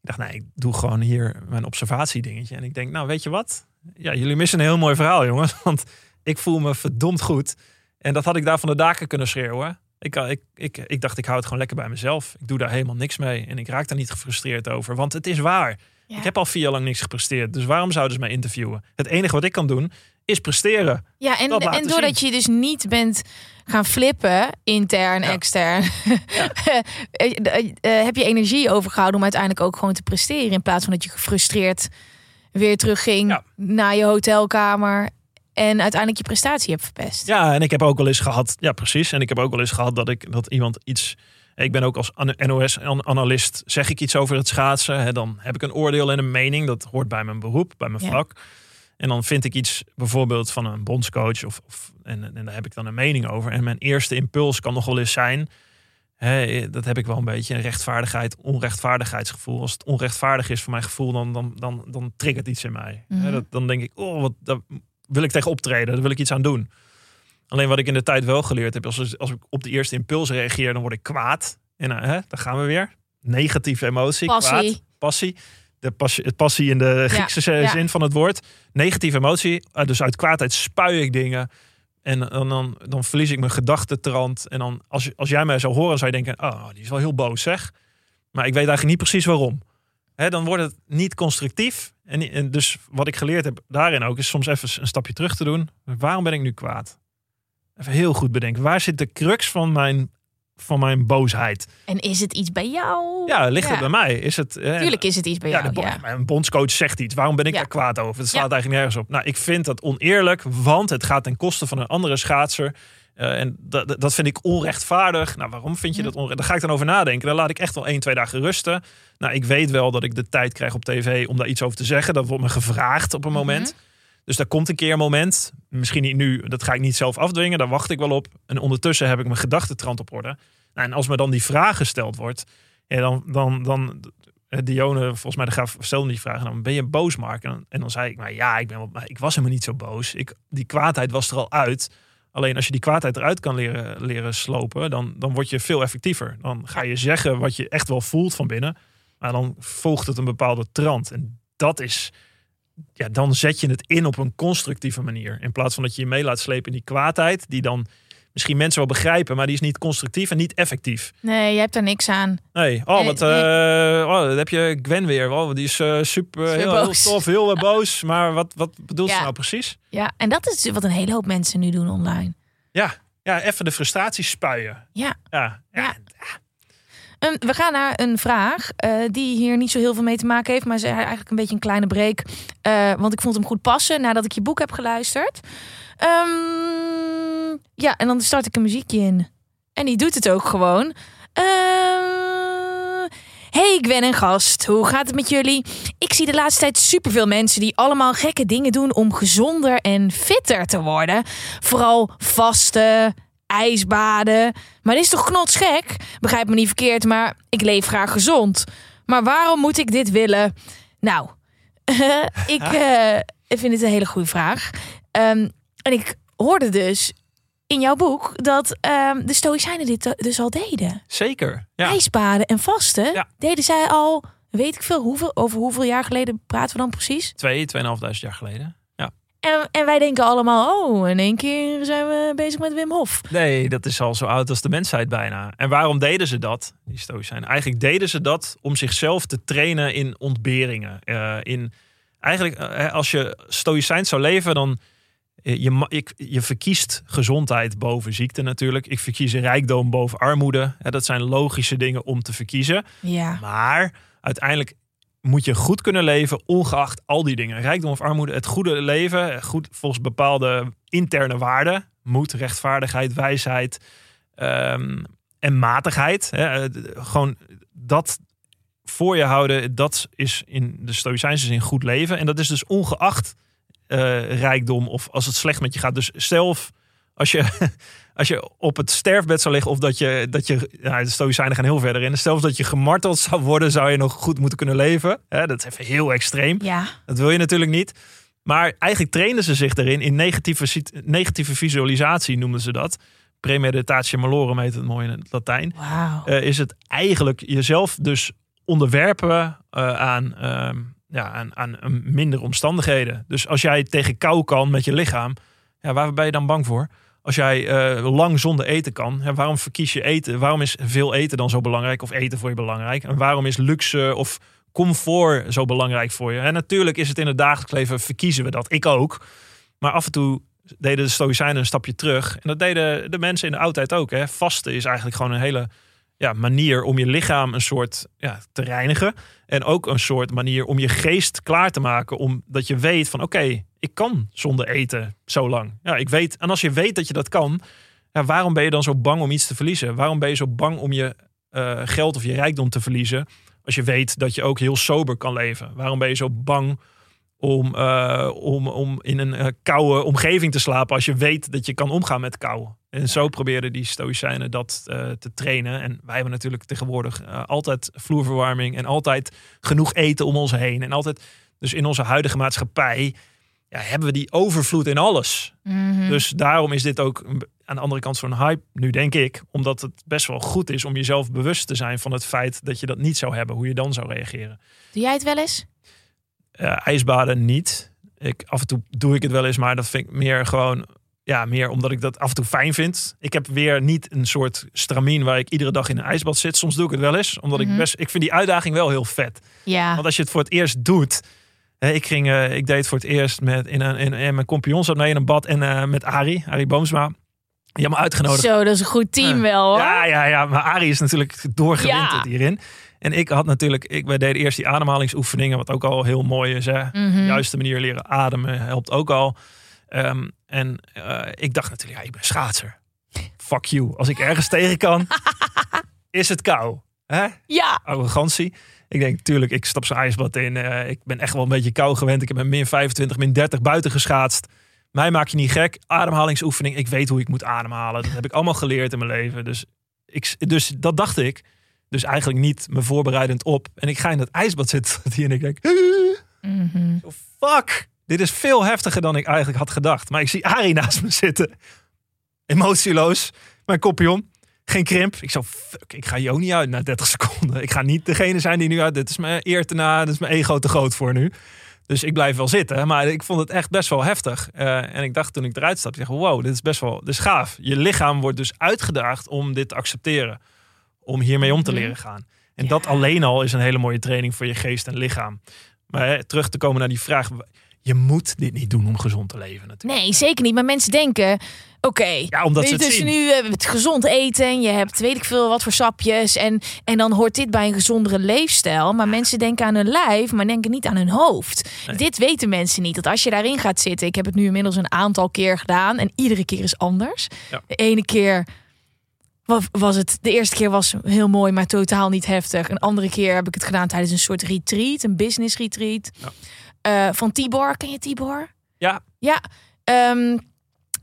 Ik dacht, nee, ik doe gewoon hier mijn observatiedingetje. En ik denk, nou, weet je wat? Ja, jullie missen een heel mooi verhaal, jongens. Want ik voel me verdomd goed. En dat had ik daar van de daken kunnen schreeuwen. Ik, ik, ik, ik dacht, ik hou het gewoon lekker bij mezelf. Ik doe daar helemaal niks mee. En ik raak daar niet gefrustreerd over. Want het is waar. Ja. Ik heb al vier jaar lang niks gepresteerd. Dus waarom zouden ze mij interviewen? Het enige wat ik kan doen, is presteren. Ja, en, en doordat je dus niet bent gaan flippen, intern, Ja. extern, eh, eh, eh, heb je energie overgehouden om uiteindelijk ook gewoon te presteren. In plaats van dat je gefrustreerd weer terugging Ja. naar je hotelkamer en uiteindelijk je prestatie hebt verpest. Ja, en ik heb ook wel eens gehad, ja precies. En ik heb ook wel eens gehad dat, ik, dat iemand iets... Ik ben ook als NOS-analyst, zeg ik iets over het schaatsen. Hè, dan heb ik een oordeel en een mening. Dat hoort bij mijn beroep, bij mijn Ja. vak. En dan vind ik iets bijvoorbeeld van een bondscoach. Of, of, en, en daar heb ik dan een mening over. En mijn eerste impuls kan nog wel eens zijn... Dat heb ik wel een beetje, een rechtvaardigheid, onrechtvaardigheidsgevoel. Als het onrechtvaardig is voor mijn gevoel, dan, dan, dan, dan triggert iets in mij. Mhm. dat, dan denk ik, oh, wat, daar wil ik tegen optreden. Daar wil ik iets aan doen. Alleen wat ik in de tijd wel geleerd heb, als, als ik op de eerste impuls reageer, dan word ik kwaad. En uh, hè, daar gaan we weer. Negatieve emotie, Passie. kwaad, passie. De passie, het passie in de Griekse ja. zin van het woord. Negatieve emotie. Uh, dus uit kwaadheid spuie ik dingen. En dan, dan, verlies ik mijn gedachtentrand. En dan, als, als jij mij zou horen, zou je denken: Oh, die is wel heel boos, zeg. Maar ik weet eigenlijk niet precies waarom. Hè, dan wordt het niet constructief. En, en dus wat ik geleerd heb daarin ook, is soms even een stapje terug te doen. Waarom ben ik nu kwaad? Even heel goed bedenken. Waar zit de crux van mijn, van mijn boosheid? En is het iets bij jou? Ja, ligt het bij mij? Is het, eh, Tuurlijk is het iets bij ja, jou. ja. Mijn bondscoach zegt iets. Waarom ben ik daar kwaad over? Het slaat eigenlijk nergens op. Nou, ik vind dat oneerlijk, want het gaat ten koste van een andere schaatser. Eh, en dat, dat- vind ik onrechtvaardig. Nou, waarom vind je dat onrechtvaardig? Daar ga ik dan over nadenken. Dan laat ik echt wel één, twee dagen rusten. Nou, ik weet wel dat ik de tijd krijg op tv om daar iets over te zeggen. Dat wordt me gevraagd op een moment. Dus daar komt een keer een moment. Misschien niet nu, dat ga ik niet zelf afdwingen. Daar wacht ik wel op. En ondertussen heb ik mijn gedachtentrand op orde. Nou, en als me dan die vraag gesteld wordt, ja, dan, dan, dan eh, Dione, volgens mij, de gaf stelde die vraag. Dan ben je boos, Mark? En dan, zei ik, maar ja, ik, ben wel, ik was helemaal niet zo boos. Ik, die kwaadheid was er al uit. Alleen als je die kwaadheid eruit kan leren, leren slopen, dan, dan word je veel effectiever. Dan ga je zeggen wat je echt wel voelt van binnen. Maar dan volgt het een bepaalde trant. En dat is, ja, dan zet je het in op een constructieve manier. In plaats van dat je je mee laat slepen in die kwaadheid, die dan misschien mensen wel begrijpen, maar die is niet constructief en niet effectief. Nee, je hebt daar niks aan. Nee, oh, Nee, wat, nee. eh, oh, dan heb je Gwen weer. Oh, die is eh, super, Is heel, heel tof, heel eh, boos. Maar wat, wat bedoelt Ja. ze nou precies? Ja, en dat is wat een hele hoop mensen nu doen online. Ja, ja even de frustraties spuien. Ja. Ja, ja. Ja. Een- we gaan naar een vraag eh, die hier niet zo heel veel mee te maken heeft, maar ze eigenlijk een beetje een kleine break. eh, want ik vond hem goed passen nadat ik je boek heb geluisterd. Ehm, ja, en dan start ik een muziekje in. En die doet het ook gewoon. Ehm, hey Gwen en gast, hoe gaat het met jullie? Ik zie de laatste tijd superveel mensen die allemaal gekke dingen doen om gezonder en fitter te worden. Vooral vasten, ijsbaden. Maar dit is toch knotsgek? Begrijp me niet verkeerd, maar ik leef graag gezond. Maar waarom moet ik dit willen? Nou, ik eh, vind het een hele goede vraag. Ehm, en ik hoorde dus in jouw boek dat ehm, de Stoïcijnen dit dus al deden. Zeker. Ja. IJsbaden en vasten Ja. deden zij al, weet ik veel, hoeveel, over hoeveel jaar geleden praten we dan precies? Twee, tweeënhalfduizend jaar geleden. En, en wij denken allemaal, oh, in één keer zijn we bezig met Wim Hof. Nee, dat is al zo oud als de mensheid bijna. En waarom deden ze dat, die stoïcijnen? Eigenlijk deden ze dat om zichzelf te trainen in ontberingen. Eh, in, eigenlijk, eh, als je stoïcijns zou leven, dan... eh, Je, ik, je verkiest gezondheid boven ziekte natuurlijk. Ik verkies rijkdom boven armoede. Dat zijn logische dingen om te verkiezen. Ja. Maar uiteindelijk moet je goed kunnen leven, ongeacht al die dingen. Rijkdom of armoede, het goede leven, goed volgens bepaalde interne waarden. Moed, rechtvaardigheid, wijsheid ehm, en matigheid. Hè, eh, gewoon dat voor je houden, dat is in de Stoïcijnse zin goed leven. En dat is dus ongeacht eh, rijkdom of als het slecht met je gaat. Dus zelf als je, als je op het sterfbed zou liggen of dat je, dat je ja, de Stoïcijnen gaan heel verder in. Zelfs dat je gemarteld zou worden, zou je nog goed moeten kunnen leven. Dat is even heel extreem. Ja. Dat wil je natuurlijk niet. Maar eigenlijk trainen ze zich erin in negatieve, negatieve visualisatie, noemen ze dat. Premeditatio malorum heet het mooi in het Latijn. Wauw. Eh, is het eigenlijk jezelf dus onderwerpen eh, aan, ehm, ja, aan, aan minder omstandigheden. Dus als jij tegen kou kan met je lichaam, ja, waar ben je dan bang voor? Als jij eh, lang zonder eten kan, ja, waarom verkies je eten? Waarom is veel eten dan zo belangrijk? Of eten voor je belangrijk? En waarom is luxe of comfort zo belangrijk voor je? En natuurlijk is het in het dagelijks leven, verkiezen we dat. Ik ook. Maar af en toe deden de Stoïcijnen een stapje terug. En dat deden de mensen in de oudheid ook. Hè. Vasten is eigenlijk gewoon een hele ja, manier om je lichaam een soort ja, te reinigen. En ook een soort manier om je geest klaar te maken. Omdat je weet van oké, ik kan zonder eten zo lang. Ja, ik weet. En als je weet dat je dat kan, ja, waarom ben je dan zo bang om iets te verliezen? Waarom ben je zo bang om je eh, geld of je rijkdom te verliezen? Als je weet dat je ook heel sober kan leven. Waarom ben je zo bang om, eh, om, om in een eh, koude omgeving te slapen als je weet dat je kan omgaan met kou. En zo probeerden die stoïcijnen dat eh, te trainen. En wij hebben natuurlijk tegenwoordig altijd vloerverwarming en altijd genoeg eten om ons heen. En altijd, dus in onze huidige maatschappij ja, hebben we die overvloed in alles. Mhm. Dus daarom is dit ook aan de andere kant zo'n hype nu, denk ik. Omdat het best wel goed is om jezelf bewust te zijn van het feit dat je dat niet zou hebben. Hoe je dan zou reageren. Doe jij het wel eens? Eh, ijsbaden niet. Ik, af en toe doe ik het wel eens, maar dat vind ik meer gewoon... Ja, meer omdat ik dat af en toe fijn vind. Ik heb weer niet een soort stramien waar ik iedere dag in een ijsbad zit. Soms doe ik het wel eens, omdat Mhm. ik best... Ik vind die uitdaging wel heel vet. Ja. Want als je het voor het eerst doet... Hè, ik, ging, eh, ik deed het voor het eerst met in een, in, in mijn compagnon zat mee in een bad en eh, met Arie, Arie Boomsma. Die hebben me uitgenodigd. Zo, dat is een goed team wel hoor. Ja, ja, ja. Maar Arie is natuurlijk doorgewinterd Ja. hierin. En ik had natuurlijk, ik, deden eerst die ademhalingsoefeningen, wat ook al heel mooi is. Hè? Mhm. De juiste manier leren ademen helpt ook al. Ehm, en eh, ik dacht natuurlijk, ja, ik ben schaatser. Fuck you. Als ik ergens tegen kan, is het kou. Hè? Ja. Arrogantie. Ik denk, tuurlijk, ik stap zo'n ijsbad in. Eh, ik ben echt wel een beetje kou gewend. Ik heb met min 25, min 30 buiten geschaatst. Mij maak je niet gek. Ademhalingsoefening. Ik weet hoe ik moet ademhalen. Dat heb ik allemaal geleerd in mijn leven. Dus, ik, dus dat dacht ik. Dus eigenlijk niet me voorbereidend op. En ik ga in dat ijsbad zitten. En ik denk, Mhm. fuck. Dit is veel heftiger dan ik eigenlijk had gedacht. Maar ik zie Arie naast me zitten. Emotieloos. Mijn kopje Geen krimp. Ik zo, fuck, ik ga niet uit na 30 seconden. Ik ga niet degene zijn die nu uit. Dit is mijn eer te na. Dit is mijn ego te groot voor nu. Dus ik blijf wel zitten. Maar ik vond het echt best wel heftig. Eh, en ik dacht toen ik eruit stapte, ik dacht, wow, dit is best wel dit is gaaf. Je lichaam wordt dus uitgedaagd om dit te accepteren. Om hiermee om te Mhm. leren gaan. En dat alleen al is een hele mooie training voor je geest en lichaam. Maar hè, terug te komen naar die vraag. je moet dit niet doen om gezond te leven natuurlijk. Nee, zeker niet. Maar mensen denken, oké, Ja, omdat ze het dus zien. nu we het gezond eten en je hebt weet ik veel wat voor sapjes en, en dan hoort dit bij een gezondere leefstijl. Maar mensen denken aan hun lijf, maar denken niet aan hun hoofd. Dit weten mensen niet. Dat als je daarin gaat zitten, ik heb het nu inmiddels een aantal keer gedaan en iedere keer is anders. Ja. De ene keer was het, de eerste keer was heel mooi, maar totaal niet heftig. Een andere keer heb ik het gedaan tijdens een soort retreat, een business retreat. Ja. Eh, van Tibor, ken je Tibor? Ja, Ja, ehm,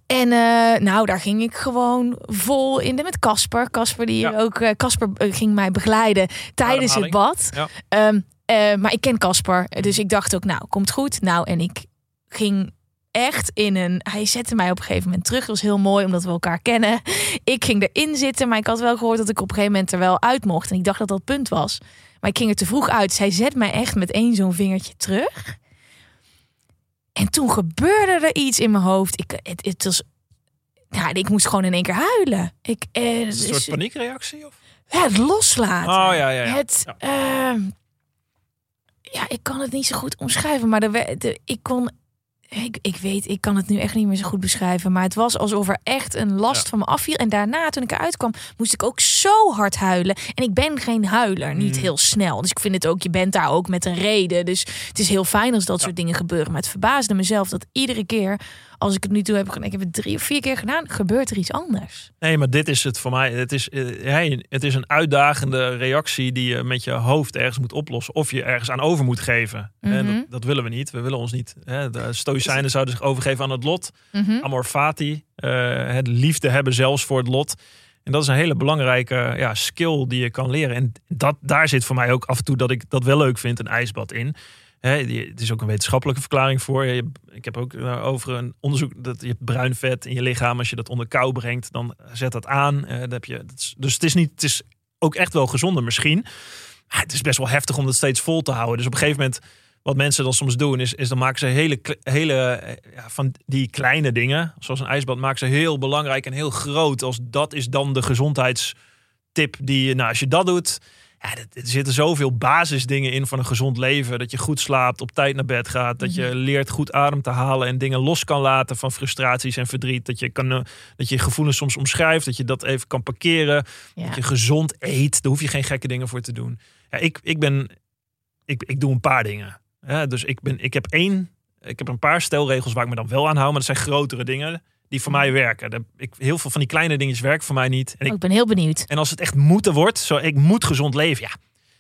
en eh, nou, daar ging ik gewoon vol in de met Casper. Casper die Ja. ook, Casper eh, ging mij begeleiden tijdens het bad. Ja. Ehm, eh, maar ik ken Casper, dus ik dacht ook, nou, komt goed. Nou, en ik ging echt in een. Hij zette mij op een gegeven moment terug. Dat was heel mooi, omdat we elkaar kennen. Ik ging erin zitten, maar ik had wel gehoord dat ik op een gegeven moment er wel uit mocht. En ik dacht dat dat het punt was. Maar ik ging er te vroeg uit. Dus hij zet mij echt met één zo'n vingertje terug. En toen gebeurde er iets in mijn hoofd. Ik, het, het was. Ja, ik moest gewoon in één keer huilen. Ik, eh, een dus- soort paniekreactie? Of? ja, het loslaten. Oh ja, ja, ja. Het, Ja. ehm, ja, ik kan het niet zo goed omschrijven, maar de, de, ik kon. Ik, ik weet, ik kan het nu echt niet meer zo goed beschrijven. Maar het was alsof er echt een last Ja. van me afviel. En daarna, toen ik eruit kwam, moest ik ook zo hard huilen. En ik ben geen huiler, niet Mm. heel snel. Dus ik vind het ook, je bent daar ook met een reden. Dus het is heel fijn als dat Ja. soort dingen gebeuren. Maar het verbaasde mezelf dat iedere keer, als ik het nu toe heb gedaan, ik heb het drie of vier keer gedaan, gebeurt er iets anders. Nee, maar dit is het voor mij. Het is, eh, hey, het is een uitdagende reactie die je met je hoofd ergens moet oplossen. Of je ergens aan over moet geven. En Mhm. dat, dat willen we niet. We willen ons niet. Hè, de Stoïcijnen zouden zich overgeven aan het lot. Mhm. Amor fati. eh, het liefde hebben zelfs voor het lot. En dat is een hele belangrijke ja, skill die je kan leren. En dat, daar zit voor mij ook af en toe dat ik dat wel leuk vind, een ijsbad in. Hè, het is ook een wetenschappelijke verklaring voor. Je- Ik heb ook eh, over een onderzoek dat je bruin vet in je lichaam. Als je dat onder kou brengt, dan zet dat aan. Eh, heb je, dus het is, niet, het is ook echt wel gezonder misschien. Maar het is best wel heftig om dat steeds vol te houden. Dus op een gegeven moment, wat mensen dan soms doen, is, is dan maken ze hele, hele eh, ja, van die kleine dingen, zoals een ijsbad, maken ze heel belangrijk en heel groot. Als dat is dan de gezondheidstip die je, nou, als je dat doet, ja, er zitten zoveel basisdingen in van een gezond leven. Dat je goed slaapt, op tijd naar bed gaat. Dat je leert goed adem te halen en dingen los kan laten van frustraties en verdriet. Dat je, kan, eh, dat je gevoelens soms omschrijft. Dat je dat even kan parkeren. Ja. Dat je gezond eet. Daar hoef je geen gekke dingen voor te doen. Ja, ik, ik ben, ik, ik doe een paar dingen. Ja, dus ik, ben, ik heb één, ik heb een paar stelregels waar ik me dan wel aan hou. Maar dat zijn grotere dingen die voor mij werken. Ik, heel veel van die kleine dingetjes werken voor mij niet. En ik Oh, ik ben heel benieuwd. en als het echt moeten wordt, zo ik moet gezond leven. Ja,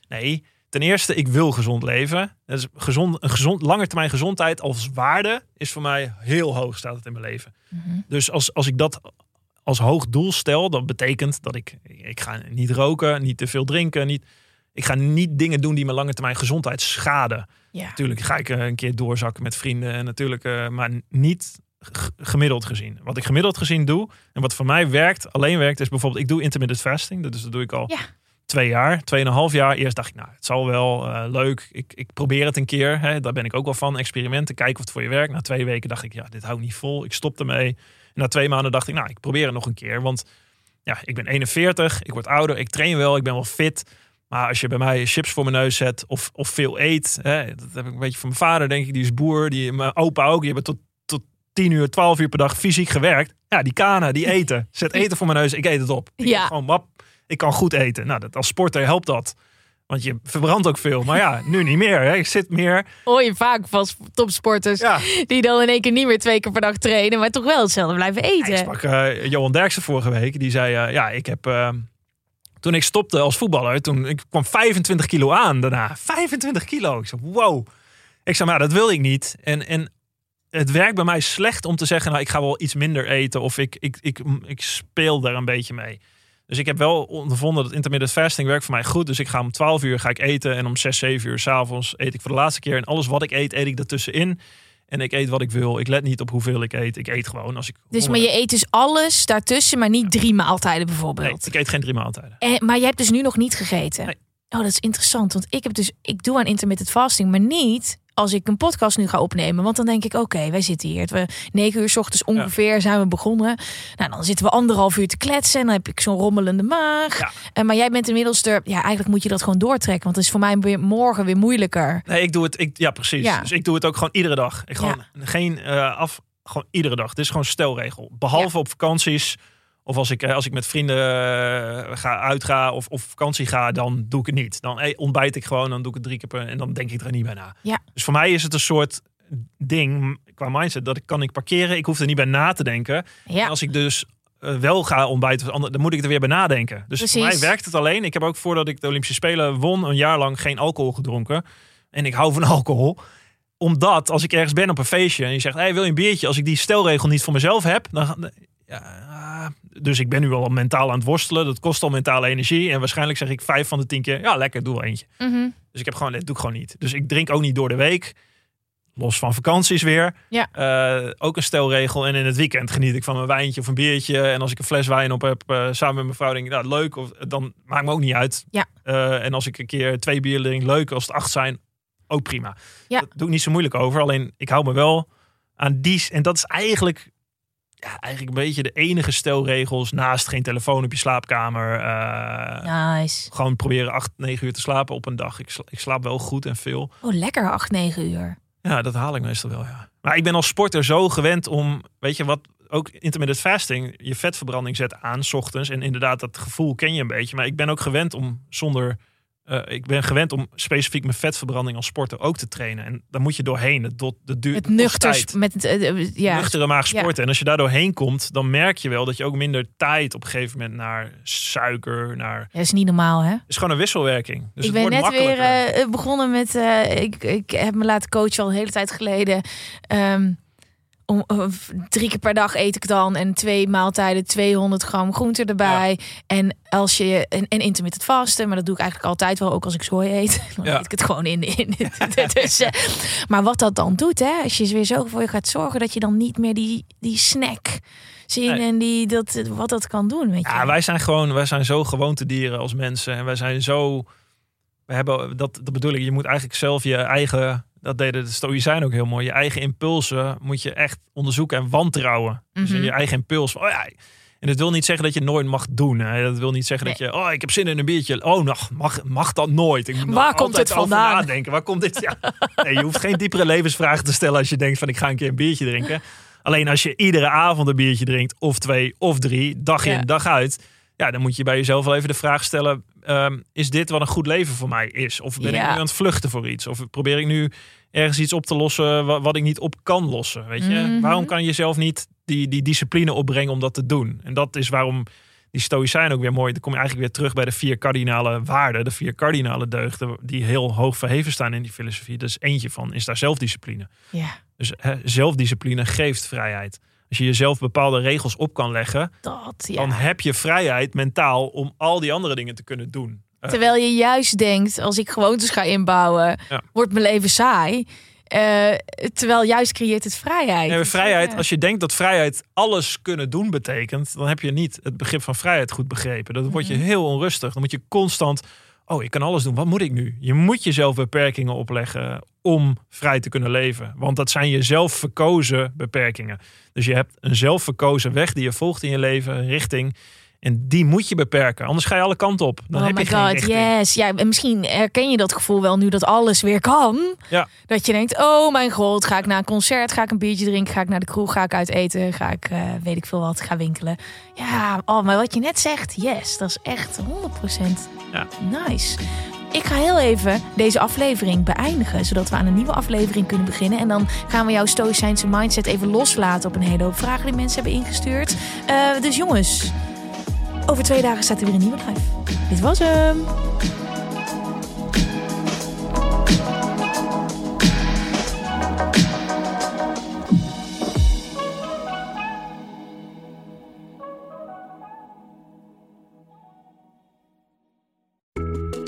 nee. Ten eerste, ik wil gezond leven. Dus gezond, een gezond, langetermijn gezondheid als waarde is voor mij heel hoog staat het in mijn leven. Dus als, als ik dat als hoog doel stel, dat betekent dat ik, ik ga niet roken, niet te veel drinken, niet, ik ga niet dingen doen die mijn lange termijn gezondheid schaden. Ja. Natuurlijk ga ik eh, een keer doorzakken met vrienden en natuurlijk, eh, maar niet gemiddeld gezien. Wat ik gemiddeld gezien doe en wat voor mij werkt, alleen werkt, is bijvoorbeeld ik doe intermittent fasting. Dus dat doe ik al Ja. twee jaar, tweeënhalf jaar. Eerst dacht ik, nou, het zal wel eh, leuk. Ik, ik probeer het een keer. Hè. Daar ben ik ook wel van. Experimenten, kijken of het voor je werkt. Na twee weken dacht ik, ja, dit hou ik niet vol. Ik stop ermee. En na twee maanden dacht ik, nou, ik probeer het nog een keer. Want ja, ik ben 41, ik word ouder, ik train wel, ik ben wel fit. Maar als je bij mij chips voor mijn neus zet of, of veel eet, hè, dat heb ik een beetje van mijn vader, denk ik, die is boer, die, mijn opa ook, die hebben tot 10 uur, 12 uur per dag fysiek gewerkt. Ja, die kanen, die eten. Zet eten voor mijn neus, ik eet het op. Ik Ja. Gewoon, wap, ik kan goed eten. Nou, dat, als sporter helpt dat. Want je verbrandt ook veel. Maar ja, nu niet meer. Hè. Ik zit meer. Hoor je vaak van topsporters Ja, die dan in één keer niet meer twee keer per dag trainen, maar toch wel hetzelfde blijven eten. Ik sprak eh, Johan Derksen vorige week. Die zei, eh, ja, ik heb... eh, toen ik stopte als voetballer, toen ik kwam 25 kilo aan daarna. 25 kilo. Ik zei, wow. Ik zei, maar dat wil ik niet. En, en het werkt bij mij slecht om te zeggen, nou, ik ga wel iets minder eten. Of ik, ik, ik, ik speel daar een beetje mee. Dus ik heb wel ondervonden dat intermittent fasting werkt voor mij goed. Dus ik ga om 12 uur ga ik eten. En om 6, 7 uur s'avonds eet ik voor de laatste keer. En alles wat ik eet, eet ik ertussenin. En ik eet wat ik wil. Ik let niet op hoeveel ik eet. Ik eet gewoon als ik Dus maar je eet dus alles daartussen, maar niet drie maaltijden bijvoorbeeld. Nee, ik eet geen drie maaltijden. En, maar je hebt dus nu nog niet gegeten. Nee. Oh, dat is interessant. Want ik heb dus, ik doe aan intermittent fasting, maar niet als ik een podcast nu ga opnemen. Want dan denk ik, oké, wij zitten hier. We negen uur s ochtends ongeveer zijn we begonnen. Nou, dan zitten we anderhalf uur te kletsen. En dan heb ik zo'n rommelende maag. Ja. En maar jij bent inmiddels er. Ja, eigenlijk moet je dat gewoon doortrekken. Want het is voor mij weer morgen weer moeilijker. Nee, ik doe het. Ik, ja, precies. Ja. Dus ik doe het ook gewoon iedere dag. Ik gewoon geen eh, af. Gewoon iedere dag. Het is gewoon stelregel. Behalve op vakanties. Of als ik, eh, als ik met vrienden eh, ga uitga of, of vakantie ga, dan doe ik het niet. Dan eh, ontbijt ik gewoon, dan doe ik het drie keer per en dan denk ik er niet bij na. Ja. Dus voor mij is het een soort ding qua mindset dat ik kan ik parkeren. Ik hoef er niet bij na te denken. Ja. En als ik dus wel ga ontbijten, dan moet ik er weer bij nadenken. Dus voor mij werkt het alleen. Ik heb ook voordat ik de Olympische Spelen won, een jaar lang geen alcohol gedronken. En ik hou van alcohol. Omdat als ik ergens ben op een feestje en je zegt, hey, wil je een biertje? Als ik die stelregel niet voor mezelf heb, dan... Ja, dus ik ben nu al mentaal aan het worstelen. Dat kost al mentale energie. En waarschijnlijk zeg ik vijf van de tien keer, ja lekker, doe wel eentje. Mhm. Dus ik heb gewoon, dit doe ik gewoon niet. Dus ik drink ook niet door de week. Los van vakanties weer. Ja. Eh, ook een stelregel. En in het weekend geniet ik van een wijntje of een biertje. En als ik een fles wijn op heb eh, samen met mijn vrouw, denk ik, nou leuk. Of, dan maakt me ook niet uit. Ja. Eh, en als ik een keer twee bier drink, leuk. Als het acht zijn, ook prima. Ja. Dat doe ik niet zo moeilijk over. Alleen ik hou me wel aan die. En dat is eigenlijk, ja, eigenlijk een beetje de enige stelregels. Naast geen telefoon op je slaapkamer. eh, Nice. gewoon proberen 8, 9 uur te slapen op een dag. Ik, sla- ik slaap wel goed en veel. Oh, lekker 8, 9 uur. Ja, dat haal ik meestal wel, ja. Maar ik ben als sporter zo gewend om, weet je wat, ook intermittent fasting, je vetverbranding zet aan, 's ochtends. En inderdaad, dat gevoel ken je een beetje. Maar ik ben ook gewend om zonder, eh, ik ben gewend om specifiek mijn vetverbranding als sporter ook te trainen. En dan moet je doorheen. Het, Het nuchter. Met het, eh, ja. Nuchtere maag Ja. sporten. En als je daar doorheen komt, dan merk je wel dat je ook minder tijd op een gegeven moment naar suiker, naar... Ja, dat is niet normaal, hè? Het is gewoon een wisselwerking. Dus ik het ben net weer eh, begonnen met. ik, ik heb me laten coachen al een hele tijd geleden. Ehm, om, eh, drie keer per dag eet ik dan. En twee maaltijden, 200 gram groente erbij. En als je. En, en intermittent vasten. Maar dat doe ik eigenlijk altijd wel. Ook als ik zooi eet. Dan Ja. eet ik het gewoon in. in dus, maar wat dat dan doet, hè? Als je weer zo voor je gaat zorgen dat je dan niet meer die, die snack zien. Nee. En die, dat, wat dat kan doen. Weet je? Ja, wij zijn gewoon, wij zijn zo gewoontedieren als mensen. En wij zijn zo. We hebben dat, dat bedoel ik. Je moet eigenlijk zelf je eigen. Dat deden de Stoïcijnen ook heel mooi. Je eigen impulsen moet je echt onderzoeken en wantrouwen. Dus Mhm. in je eigen impuls. Oh ja. En dat wil niet zeggen dat je nooit mag doen. Hè. Dat wil niet zeggen dat je. Oh, ik heb zin in een biertje. Oh, nou, mag, mag dat nooit. Ik moet nog Waar komt over vandaan? Nadenken. Waar komt dit? Ja. Nee, je hoeft geen diepere levensvragen te stellen als je denkt van ik ga een keer een biertje drinken. Alleen als je iedere avond een biertje drinkt, of twee of drie, dag in, Ja. dag uit. Ja, dan moet je bij jezelf wel even de vraag stellen: ehm, is dit wat een goed leven voor mij is? Of ben ik nu aan het vluchten voor iets? Of probeer ik nu ergens iets op te lossen wa- wat, ik niet op kan lossen? Weet je? Mhm. Waarom kan je jezelf niet die, die discipline opbrengen om dat te doen? En dat is waarom die stoïcijnen ook weer mooi. Dan kom je eigenlijk weer terug bij de vier kardinale waarden, de vier kardinale deugden, die heel hoog verheven staan in die filosofie. Dus eentje van is daar zelfdiscipline. ja, Dus hè, zelfdiscipline geeft vrijheid. Als je jezelf bepaalde regels op kan leggen, dat. Ja. dan heb je vrijheid mentaal om al die andere dingen te kunnen doen. Eh, Terwijl je juist denkt, als ik gewoontes ga inbouwen, Ja. wordt mijn leven saai. Eh, terwijl juist creëert het vrijheid. nee, maar vrijheid, als je denkt dat vrijheid alles kunnen doen betekent, dan heb je niet het begrip van vrijheid goed begrepen. Dan word je Mhm. heel onrustig. Dan moet je constant, oh, ik kan alles doen. Wat moet ik nu? Je moet jezelf beperkingen opleggen om vrij te kunnen leven. Want dat zijn je zelf verkozen beperkingen. Dus je hebt een zelf verkozen weg die je volgt in je leven, een richting. En die moet je beperken. Anders ga je alle kanten op. Dan oh heb my je god, richting. yes. Ja, en misschien herken je dat gevoel wel nu dat alles weer kan. Ja. Dat je denkt, oh mijn god, ga ik naar een concert, ga ik een biertje drinken, ga ik naar de kroeg, ga ik uit eten, ga ik, eh, weet ik veel wat, ga winkelen. Ja, oh, maar wat je net zegt, yes, dat is echt 100% Ja. nice. Ik ga heel even deze aflevering beëindigen, zodat we aan een nieuwe aflevering kunnen beginnen. En dan gaan we jouw stoïcijnse mindset even loslaten op een hele hoop vragen die mensen hebben ingestuurd. Eh, dus jongens, over twee dagen staat er weer een nieuwe live. Dit was hem.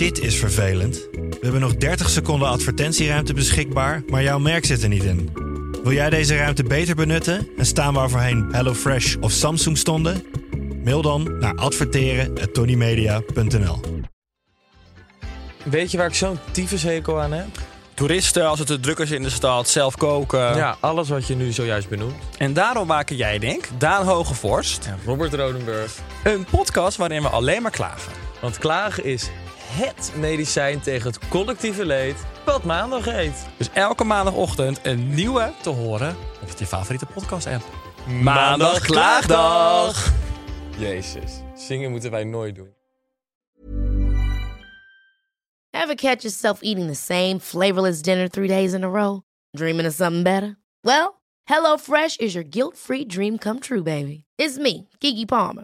Dit is vervelend. We hebben nog 30 seconden advertentieruimte beschikbaar, maar jouw merk zit er niet in. Wil jij deze ruimte beter benutten en staan waar voorheen HelloFresh of Samsung stonden? Mail dan naar adverteren@tonymedia.nl. Weet je waar ik zo'n tyfushekel aan heb? toeristen als het te druk is in de stad, zelf koken. Ja, alles wat je nu zojuist benoemt. En daarom maken jij, denk Daan Hogevorst, En Robert Rodenburg. een podcast waarin we alleen maar klagen. Want klagen is HET medicijn tegen het collectieve leed wat maandag heet. Dus elke maandagochtend een nieuwe te horen op je favoriete podcast-app. Maandag Klaagdag! Jezus, zingen moeten wij nooit doen. Ever catch yourself eating the same flavorless dinner three days in a row? Dreaming of something better? Well, HelloFresh is your guilt-free dream come true, baby. It's me, Kiki Palmer.